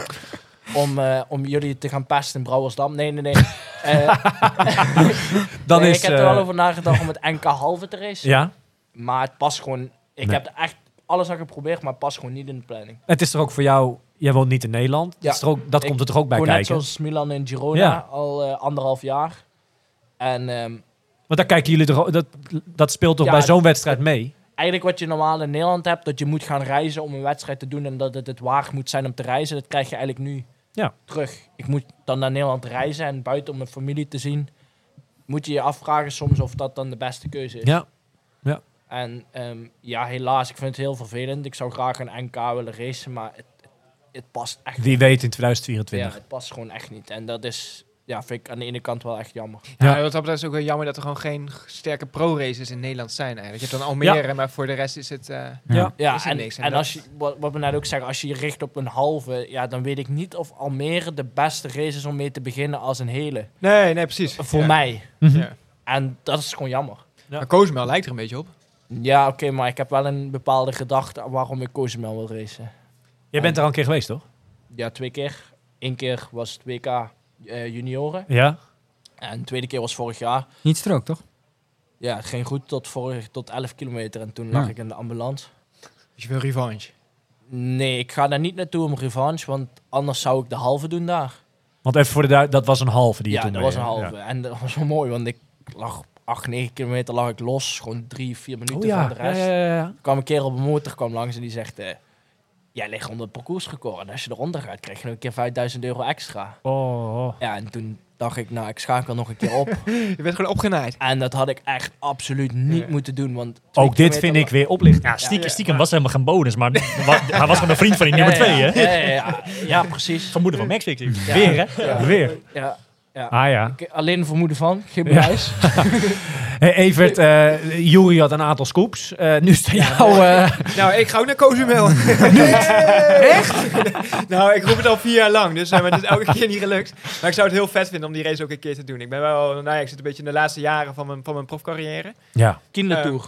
om, eh, om jullie te gaan pesten in Brouwersdam. Nee, nee, nee. [LAUGHS] Eh, [LAUGHS] dan nee, is... ik heb er wel over nagedacht om het NK halve te racen. Ja, Maar het past gewoon... Ik Nee. heb er echt alles aan geprobeerd, maar het past gewoon niet in de planning. het is er ook voor jou... Jij woont niet in Nederland. Ja. Dat, ook, dat Ik- komt er toch ook bij Gewoon net kijken? zoals Milan en Girona Ja. al anderhalf jaar. En ehm, Want daar kijken jullie toch... Dat, dat speelt toch Ja, bij zo'n wedstrijd mee? Eigenlijk wat je normaal in Nederland hebt, dat je moet gaan reizen om een wedstrijd te doen en dat het het waard moet zijn om te reizen, dat krijg je eigenlijk nu Ja. terug. Ik moet dan naar Nederland reizen en buiten om mijn familie te zien, moet je je afvragen soms of dat dan de beste keuze is. Ja. En ehm, ja, helaas, ik vind het heel vervelend. Ik zou graag een NK willen racen, maar het, het, het past echt Wie weet in ja, 2024. het past gewoon echt niet. En dat is, ja, vind ik aan de ene kant wel echt jammer. Ja. Ja, wat dat betreft is het ook wel jammer dat er gewoon geen sterke pro-races in Nederland zijn eigenlijk. Je hebt dan Almere, maar voor de rest is het... eh, Ja. Ja, Is er en, niks, en als je, wat, wat we net ook zeggen, als je je richt op een halve, ja, dan weet ik niet of Almere de beste race is om mee te beginnen als een hele. Nee, nee, precies. Voor Ja. mij. Ja. En dat is gewoon jammer. Maar Cozumel lijkt er een beetje op. Ja, oké, maar ik heb wel een bepaalde gedachte waarom ik Cozumel wil racen. Jij bent er al een keer geweest, toch? Ja, twee keer. Eén keer was het WK junioren. Ja. En de tweede keer was vorig jaar. Niet strook, toch? Ja, het ging goed tot, vorig, tot 11 kilometer. En toen lag Ja. ik in de ambulance. Dus je wil revanche. Nee, ik ga daar niet naartoe om revanche, want anders zou ik de halve doen daar. Want even voor de duid, dat was een halve die je ja, toen dat deed, was een halve. En dat was wel mooi, want ik lag op 8, 9 kilometer lag ik los. Gewoon 3, 4 minuten Oh ja. van de Ja, rest. ja, ja, ja. Er kwam een keer op een motor kwam langs en die zegt... eh, jij ligt onder het parcoursrecord. En als je eronder gaat, krijg je nog een keer 5000 euro extra. Oh, oh. Ja, en toen dacht ik, nou, ik schakel nog een keer op. [LAUGHS] Je bent gewoon opgenaaid. en dat had ik echt absoluut niet Ja. moeten doen. Want Ook dit vind ik weer oplichting. Ja, stiekem, stiekem was helemaal geen bonus, maar [LAUGHS] wa- hij was gewoon een vriend van die nummer ja, twee, hè? Ja, ja, ja, ja, precies. Vermoeden van Max, ik zie. Ja. Weer, hè? Ja. Weer. Ja, ja. Ah ja. Ik- Alleen een vermoeden van, geen bewijs. [LAUGHS] Hey, Evert, eh Jury had een aantal scoops. Eh, nu sta jou... eh, Nou, ik ga ook naar Cozumel. [LAUGHS] Echt? nou, ik roep het al vier jaar lang, dus eh, maar het is elke keer niet gelukt. Maar ik zou het heel vet vinden om die race ook een keer te doen. Ik ben wel, nou ja, ik zit een beetje in de laatste jaren van mijn, van mijn profcarrière. ja. Kindertour.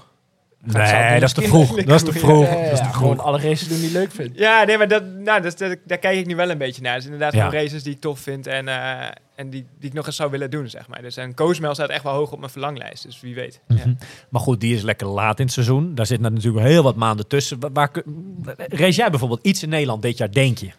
Nee, dat is te vroeg. Dat is te vroeg. Ja, ja, Dat is gewoon alle races doen die ik leuk vind. Ja, nee, maar dat, nou, dat, dat- daar kijk ik nu wel een beetje naar. Is inderdaad Ja. gewoon races die ik tof vind en, eh, en die, die ik nog eens zou willen doen, zeg maar. Dus en Cozumel staat echt wel hoog op mijn verlanglijst, dus wie weet. Ja. Mhm. Maar goed, die is lekker laat in het seizoen. Daar zitten natuurlijk heel wat maanden tussen. Waar, waar, race jij bijvoorbeeld iets in Nederland dit jaar, denk je?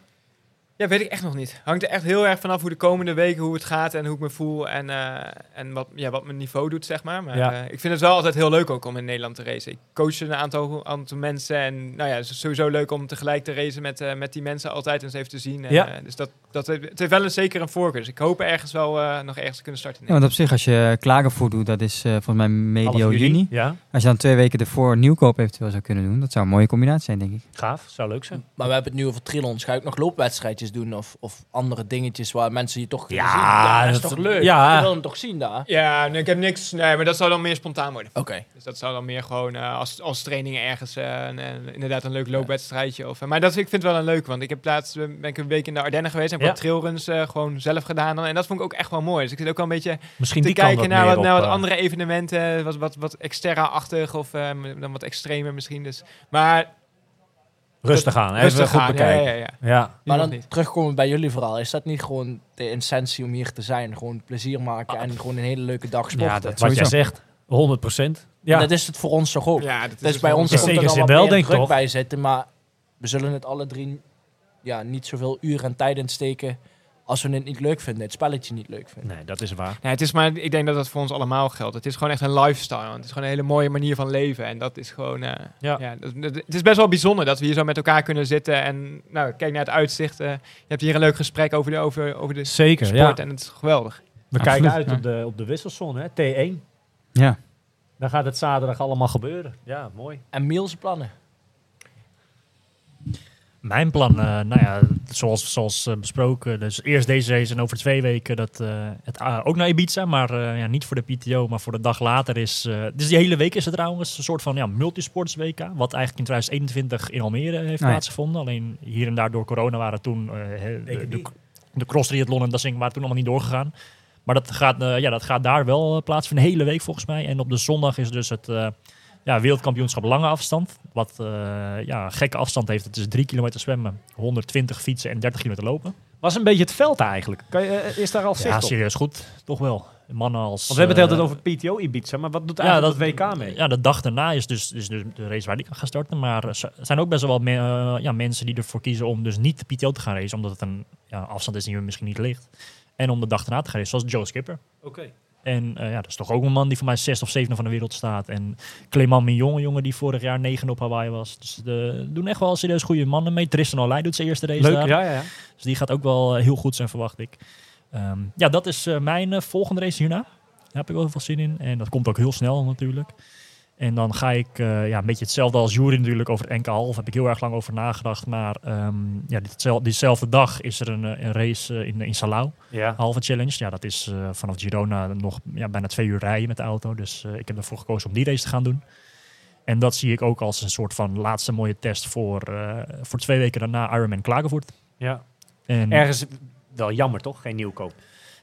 Ja, weet ik echt nog niet. Hangt er echt heel erg vanaf hoe de komende weken, hoe het gaat en hoe ik me voel en, eh, en wat, ja, wat mijn niveau doet, zeg maar. Maar Ja. eh, ik vind het wel altijd heel leuk ook om in Nederland te racen. Ik coach een aantal, aantal mensen en nou ja, het is sowieso leuk om tegelijk te racen met, eh, met die mensen altijd eens even te zien. En, Ja. eh, dus dat, dat heeft, het heeft wel een, zeker een voorkeur. Dus ik hoop ergens wel eh, nog ergens te kunnen starten. Ja, want op zich, als je Klagenvoort doet, dat is eh, volgens mij medio juni. Ja, Als je dan twee weken ervoor nieuwkoop eventueel zou kunnen doen, dat zou een mooie combinatie zijn, denk ik. gaaf. Zou leuk zijn. Maar we hebben het nu over triathlons. Ga ik nog loopwedstrijdjes doen of, of andere dingetjes waar mensen je toch Ja, zien? Ja, dat is dat- toch leuk? ja. Je wil hem toch zien daar? Ja, nee, ik heb niks. Nee, maar dat zou dan meer spontaan worden. Oké. Dus dat zou dan meer gewoon eh, als, als training ergens eh, een- een- inderdaad een leuk loopwedstrijdje. Of, eh, maar dat, is- ik vind het wel een leuk, want ik heb laatst ben ik een week in de Ardennen geweest en heb Ja. wat trailruns eh, gewoon zelf gedaan. Dan, en dat vond ik ook echt wel mooi. Dus ik zit ook wel een beetje Misschien te die kan kijken naar wat, naar wat andere evenementen, wat, wat, wat extra-achtig of eh, dan wat extremer misschien. Dus. Maar Rustig aan. Even rustig goed aan. Bekijken. ja, Ja, ja. ja. Nu Maar dan niet. terugkomen bij jullie verhaal. Is dat niet gewoon de essentie om hier te zijn? Gewoon plezier maken en gewoon een hele leuke dag sporten? Ja, dat- Wat jij zegt, 100 procent. Ja, Dat is het voor ons toch ook? Ja, dat is Dus bij ons er wat wel, denk druk toch? bij zitten. Maar we zullen het alle drie ja, niet zoveel uren en tijd in steken als we het niet leuk vinden. Het spelletje niet leuk vinden. Nee, dat is waar. Ja, het is maar, ik denk dat dat voor ons allemaal geldt. Het is gewoon echt een lifestyle. Het is gewoon een hele mooie manier van leven. En dat is gewoon. eh, Ja. ja. dat- dat- het is best wel bijzonder dat we hier zo met elkaar kunnen zitten. En nou, kijk naar het uitzicht. eh, je hebt hier een leuk gesprek over de, over, over de Zeker, sport. ja. En het is geweldig. We Absoluut, kijken uit op, de, op de wisselzone, hè? T1. Ja. Dan gaat het zaterdag allemaal gebeuren. Ja, mooi. En Miels plannen? Mijn plan, eh, nou ja, zoals, zoals eh, besproken, dus eerst deze race en over twee weken dat, eh, het, ah, ook naar Ibiza, maar eh, ja, niet voor de PTO, maar voor de dag later is, eh, dus die hele week is het trouwens een soort van ja, multisports WK, wat eigenlijk in 2021 in Almere heeft ja. plaatsgevonden. Alleen hier en daar door corona waren toen eh, de, de, de cross triathlon en dat ding waren toen allemaal niet doorgegaan. Maar dat gaat, ja, dat gaat daar wel plaatsvinden, de hele week volgens mij. En op de zondag is dus het eh, ja, wereldkampioenschap lange afstand. Wat eh, ja, een gekke afstand heeft. Het is 3 kilometer zwemmen, 120 fietsen en 30 kilometer lopen. Was een beetje het veld eigenlijk. Kan je, eh, is daar al zicht Ja, op? serieus goed. Toch wel. Mannen als... Want we hebben het eh, altijd over PTO Ibiza, maar wat doet ja, eigenlijk dat, het WK mee? Ja, de dag daarna is dus, dus de, race waar ik aan ga starten. Maar er zijn ook best wel me- eh, ja, mensen die ervoor kiezen om dus niet de PTO te gaan racen. Omdat het een ja, afstand is die misschien niet ligt. En om de dag daarna te gaan racen, zoals Joe Skipper. Oké. En eh, ja, dat is toch ook een man die voor mij zesde of zevende van de wereld staat. En Clement Mignon, een jongen die vorig jaar negen op Hawaii was. Dus de doen echt wel serieus goede mannen mee. Tristan Olij doet zijn eerste race Leuk, daar. ja, ja. Dus die gaat ook wel eh, heel goed zijn, verwacht ik. Ehm, ja, dat is eh, mijn volgende race hierna. Daar heb ik wel heel veel zin in. En dat komt ook heel snel natuurlijk. En dan ga ik eh, ja, een beetje hetzelfde als Jury natuurlijk over het NK half. Heb ik heel erg lang over nagedacht. Maar ehm, ja, ditzelfde, diezelfde dag is er een, eh, een race eh, in, in Salau. ja. Halve challenge. Ja, dat is vanaf Girona nog ja, bijna twee uur rijden met de auto. Dus ik heb ervoor gekozen om die race te gaan doen. En dat zie ik ook als een soort van laatste mooie test voor, voor twee weken daarna Ironman Klagenvoort. ja. En Ergens wel jammer, toch? Geen nieuwkoop.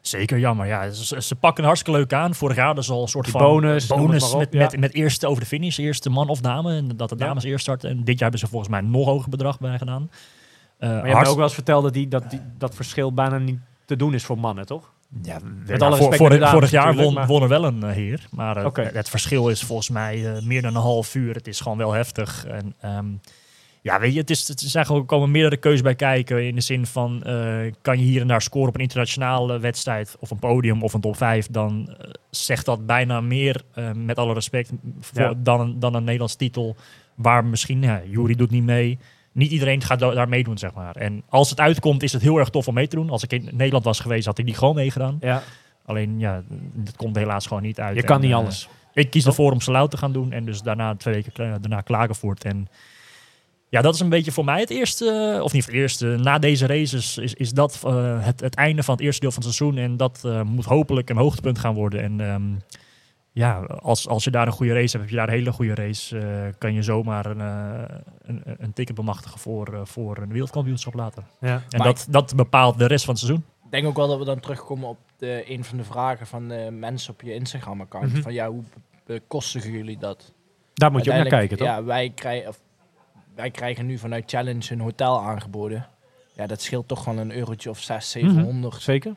Zeker jammer, ja. Ze, ze pakken hartstikke leuk aan. Vorig jaar ze al een soort Die van bonus, bonus met, ja. met, met eerste over de finish. Eerste man of dame. En dat de Ja. dames eerst starten. En dit jaar hebben ze volgens mij een nog hoger bedrag bij gedaan. Eh, Maar je hebt me hartst- ook wel eens verteld dat die, dat, die, dat verschil bijna niet te doen is voor mannen, toch? Ja, Met alle voor- respect vorig, dames jaar won, maar- won er wel een eh, heer. Maar eh, het verschil is volgens mij eh, meer dan een half uur. Het is gewoon wel heftig. En, ehm, ja, weet je, het is, het is eigenlijk, er komen meerdere keuzes bij kijken. In de zin van, eh, kan je hier en daar scoren op een internationale wedstrijd... of een podium of een top 5... dan eh, zegt dat bijna meer, eh, met alle respect... Voor, Ja. dan, een, dan een Nederlands titel... waar misschien, ja, Jury doet niet mee... Niet iedereen gaat da- daar meedoen, zeg maar. En als het uitkomt, is het heel erg tof om mee te doen. Als ik in Nederland was geweest, had ik die gewoon meegedaan. Ja. Alleen ja, dat komt helaas gewoon niet uit. Je kan niet alles. ik kies ervoor om Salau te gaan doen en dus daarna twee weken daarna Klagenvoort. En ja, dat is een beetje voor mij het eerste, of niet het eerste, na deze races is, is dat eh, het, het einde van het eerste deel van het seizoen. En dat eh, moet hopelijk een hoogtepunt gaan worden. En ehm, ja, als, als je daar een goede race hebt, heb je daar een hele goede race, eh, kan je zomaar een, eh, een, een ticket bemachtigen voor, eh, voor een wereldkampioenschap later. Ja. En Maar dat, dat bepaalt de rest van het seizoen. Ik denk ook wel dat we dan terugkomen op de, een van de vragen van de mensen op je Instagram-account. Mhm. Van ja, hoe bekostigen jullie dat? Daar moet je ook naar kijken, toch? Ja, wij, krijgen, wij krijgen nu vanuit Challenge een hotel aangeboden. Ja, dat scheelt toch gewoon een eurotje of 6, Mhm. 700. Zeker.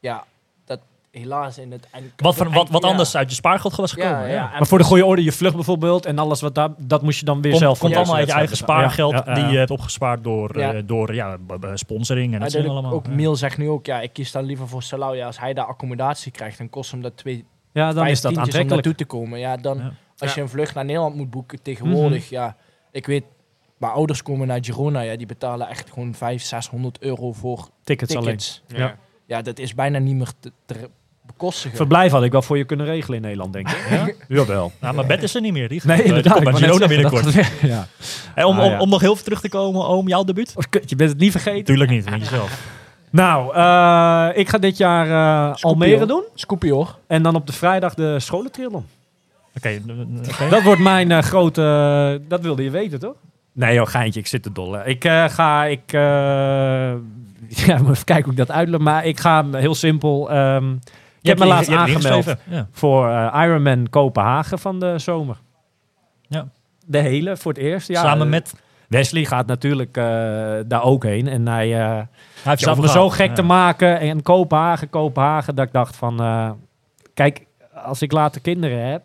Ja, dat helaas in het... Wat, van, wat, wat ja. anders uit je spaargeld was gekomen. Ja, Ja, ja. en- Maar voor de goede orde, je vlucht bijvoorbeeld en alles wat daar, dat moest je dan weer zelf komt allemaal uit je eigen spaargeld Ja, ja, ja. die je hebt opgespaard door, Ja. eh, door ja, sponsoring en dat soort allemaal. ook Miel zegt nu ook, ja, ik kies dan liever voor Salau. Ja, als hij daar accommodatie krijgt, dan kost hem dat twee, Ja, dan vijf is dat tientjes om aantrekkelijk. naartoe te komen. Ja, dan Ja. als je een vlucht naar Nederland moet boeken tegenwoordig, Mhm. ja, ik weet, mijn ouders komen naar Girona, ja, die betalen echt gewoon 500, 600 euro voor Tickets, alleen. Ja. Ja, dat is bijna niet meer te, te bekostigen. Verblijf had ik wel voor je kunnen regelen in Nederland, denk ik. [LAUGHS] Ja? Jawel. Nou, maar bed is er niet meer. Die [LAUGHS] Nee, inderdaad. net Girona binnenkort. dat- [LAUGHS] ja. Hey, om, Ah, om, ja. om nog heel even terug te komen, om jouw debuut? Oh, kut, je bent het niet vergeten. Tuurlijk niet, met jezelf. Nou, eh, ik ga dit jaar eh, Scoopie, Almere hoor. doen. Scoopie hoor. En dan op de vrijdag de scholentriathlon. Oké, oké. Dat wordt mijn eh, grote... dat wilde je weten, toch? Nee joh, geintje, ik zit te dolle. Ik eh, ga... Ik, eh, [LAUGHS] ja, moet even kijken hoe ik dat uitleg. Maar ik ga heel simpel... ik Je heb hebt me laatst je aangemeld. Ja. voor eh, Ironman Kopenhagen van de zomer. Ja. De hele, voor het eerst. Ja, Samen met... Wesley gaat natuurlijk daar ook heen. En hij... Hij heeft zat me zo gek Ja. te maken. En Kopenhagen, Kopenhagen, dat ik dacht van... kijk, als ik later kinderen heb...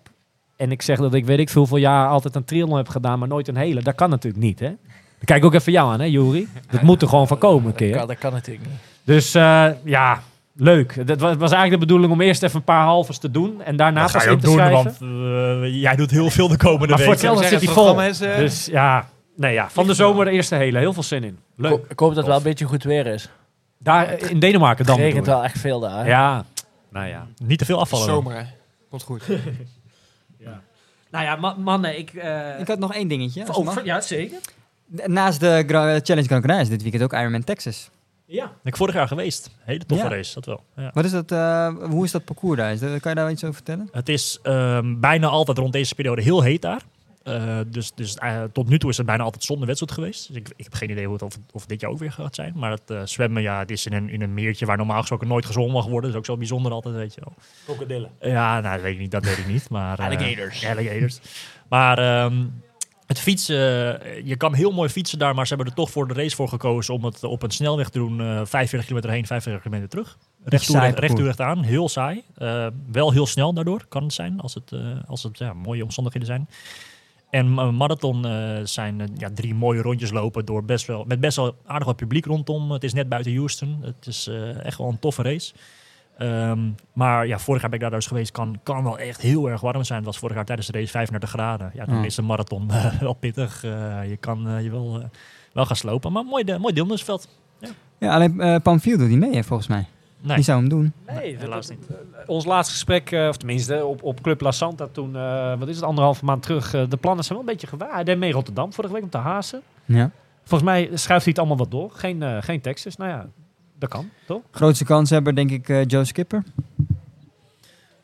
en ik zeg dat ik weet ik veel jaar altijd een triathlon heb gedaan... maar nooit een hele, dat kan natuurlijk niet, hè? Dan kijk ik ook even jou aan, hè, Juri? Dat moet er gewoon van komen een Dat keer. kan, dat kan natuurlijk niet. Dus eh, ja, leuk. Dat was, was eigenlijk de bedoeling om eerst even een paar halves te doen... en daarna Dat pas ga je in ook te doen, schrijven. want eh, jij doet heel veel de komende Maar voor weken. hetzelfde zeggen, zit hij vol. is, eh, Dus ja, nee, ja, van de zomer de eerste hele. Heel veel zin in. Ik Leuk. hoop- Ik hoop dat het wel een beetje goed weer is. Daar in Denemarken dan Het regent wel echt veel daar. Ja, nou ja. Niet te veel afvallen. Zomer, hè. Komt goed. [LAUGHS] [LAUGHS] Nou ja, ma- mannen, ik... eh, Ik had nog één dingetje. oh, mag. ja, zeker. Naast de Gra- Challenge Gran Canaria is dit weekend ook Ironman Texas. Ja. Ben ik vorig jaar geweest. Hele toffe Ja. race, dat wel. Ja. Wat is dat, eh, hoe is dat parcours daar? Is dat- Kan je daar iets over vertellen? Het is ehm, bijna altijd rond deze periode heel heet daar. Eh, dus dus eh, tot nu toe is het bijna altijd zonder wedstrijd geweest. Dus ik, ik heb geen idee hoe het, of, of dit jaar ook weer gaat zijn. Maar het eh, zwemmen, ja, het is in een, in een meertje waar normaal gesproken nooit gezwommen mag worden. Dat is ook zo bijzonder altijd, weet je wel. Krokodillen. Ja, nou, dat weet ik niet. Dat weet ik niet. Maar, eh, Alligators. alligators. Maar ehm, het fietsen, je kan heel mooi fietsen daar, maar ze hebben er toch voor de race voor gekozen om het op een snelweg te doen. eh 45 kilometer heen, 45 kilometer terug. Recht toe, recht, recht toe, recht aan. Heel saai. Eh, wel heel snel daardoor, kan het zijn, als het, eh, als het ja, mooie omstandigheden zijn. En eh, marathon eh, zijn eh, ja, drie mooie rondjes lopen door best wel, met best wel aardig wat publiek rondom. Het is net buiten Houston. Het is eh, echt wel een toffe race. Ehm, maar ja, vorig jaar ben ik daar dus geweest. Kan, kan wel echt heel erg warm zijn. Het was vorig jaar tijdens de race 35 graden. Ja, dan is een marathon [LAUGHS] wel pittig. Je kan je wel, wel gaan slopen. Maar mooi, de, mooi deelnemersveld. Ja, alleen uh, Pamphile doet niet mee, hè, volgens mij. Nee, Die zou hem doen. Nee, helaas niet. Ons laatste gesprek, eh, of tenminste op, op Club La Santa toen, eh, wat is het, anderhalve maand terug. eh, de plannen zijn wel een beetje gewaar. Hij deed mee Rotterdam vorige week op de Hazen. Ja. Volgens mij schuift hij het allemaal wat door. Geen, eh geen Texas. Nou ja, dat kan, toch? Grootste kans hebben, denk ik, eh, Joe Skipper.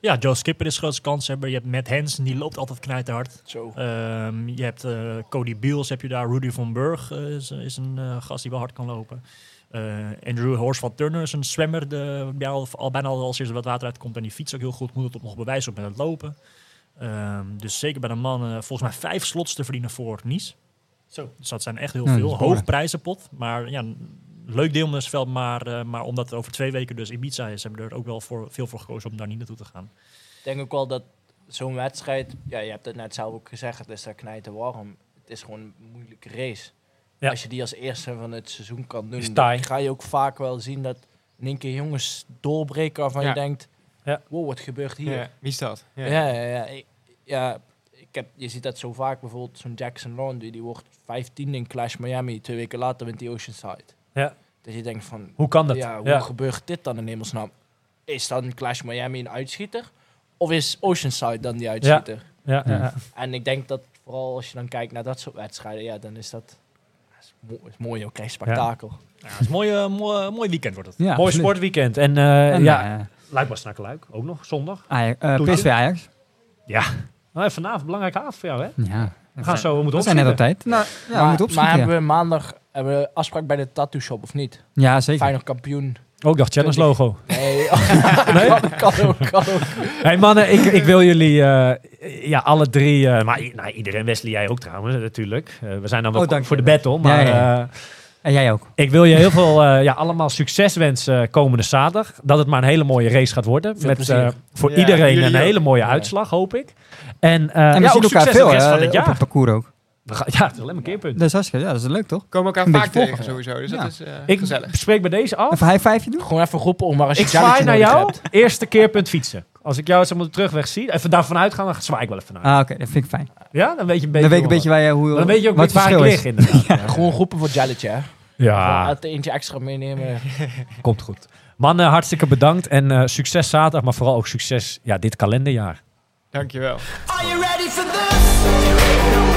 Ja, Joe Skipper is de grootste kanshebber. Je hebt Matt Hansen, die loopt altijd knijterhard. Zo. Ehm, je hebt eh, Cody Beals, heb je daar. Rudy van Burg is, is een eh, gast die wel hard kan lopen. Eh, Andrew Horst van Turner is een zwemmer. De, die al, al bijna al als eerst wat water uitkomt. En die fiets ook heel goed. Moet het op nog bewijzen op met het lopen. Ehm, dus zeker bij de mannen volgens mij vijf slots te verdienen voor Nice. Zo. Dus dat zijn echt heel Ja, veel. Hoog prijzenpot. Maar ja, een leuk deelnemersveld. Maar, eh, maar omdat het over twee weken dus Ibiza is, hebben we er ook wel voor, veel voor gekozen om daar niet naartoe te gaan. Ik denk ook wel dat zo'n wedstrijd, ja, je hebt het net zelf ook gezegd, het is daar knijten warm. Het is gewoon een moeilijke race. Ja. Als je die als eerste van het seizoen kan doen, dan ga je ook vaak wel zien dat in één keer jongens doorbreken waarvan Ja. je denkt, Ja. wow, wat gebeurt hier? Ja, wie is dat? Ja. Ja, ja, ja. Ik, ja ik heb, je ziet dat zo vaak, bijvoorbeeld zo'n Jackson Laundry, die wordt 15 in Clash Miami, twee weken later wint die Oceanside. Ja. Dus je denkt van, Hoe kan dat? ja, hoe gebeurt dit dan in hemelsnaam? Is dan Clash Miami een uitschieter? Of is Oceanside dan die uitschieter? Ja, ja, ja. En ik denk dat vooral als je dan kijkt naar dat soort wedstrijden, ja, dan is dat, dat is mooi, is mooi ook, krijg je spektakel. Ja, het is een mooi, eh, mooi, mooi weekend wordt het. Ja, Mooi absoluut. sportweekend. En, eh En, ja, eh, Luik was naar Luik. Ook nog, zondag. Ajax, eh. PSV Ajax. Ja. Nou, vanavond, belangrijke avond voor jou, hè? Ja. We gaan zo, we We moeten zijn net op opschieten. tijd. Nou, ja, we maar, moeten maar opschieten. hebben ja. we maandag hebben we afspraak bij de tattoo shop of niet? Ja, zeker. Feyenoord kampioen. Ook oh, dacht challenge logo. Nee, [LAUGHS] Nee? kan, kan ook, kan ook. hey mannen, ik, ik wil jullie, eh, ja, alle drie, eh, maar nou, iedereen, Wesley, jij ook trouwens, natuurlijk. Eh, we zijn dan wel Oh, voor je. de battle, maar Ja, ja, ja. eh, En jij ook. Ik wil je heel veel, eh, ja, allemaal succes wensen komende zaterdag. Dat het maar een hele mooie race gaat worden. Veel Met eh, voor Ja, iedereen een ook. hele mooie Ja. uitslag, hoop ik. En, eh En we ja, zien ook elkaar succes veel de rest hè, van het op jaar. het parcours ook. We gaan- Ja, het is alleen maar keerpunten. Dat is hartstikke, ja, dat is leuk toch? We komen elkaar Een vaak tegen volgen. sowieso, dus Ja. dat is eh, Ik gezellig. spreek bij deze af. Even high five doen? Gewoon even roepen om maar als je Ik zwaai naar jou. hebt. Eerste keerpunt fietsen. Als ik jou eens op de terugweg zie, even daarvan uitgaan, dan zwaai ik wel even naar. Ah, oké, dat vind ik fijn. Ja, dan weet je een beetje. Dan weet ik een hoe- beetje waar je, hoe, Dan weet je ook wat het waar ik verschil lig, is. inderdaad. [LAUGHS] Ja, Gewoon roepen voor jelletje, hè. ja Gewoon eentje extra meenemen. [LAUGHS] komt goed. Mannen, hartstikke bedankt en eh, succes zaterdag, maar vooral ook succes ja, dit kalenderjaar. Dankjewel. Are you ready for this?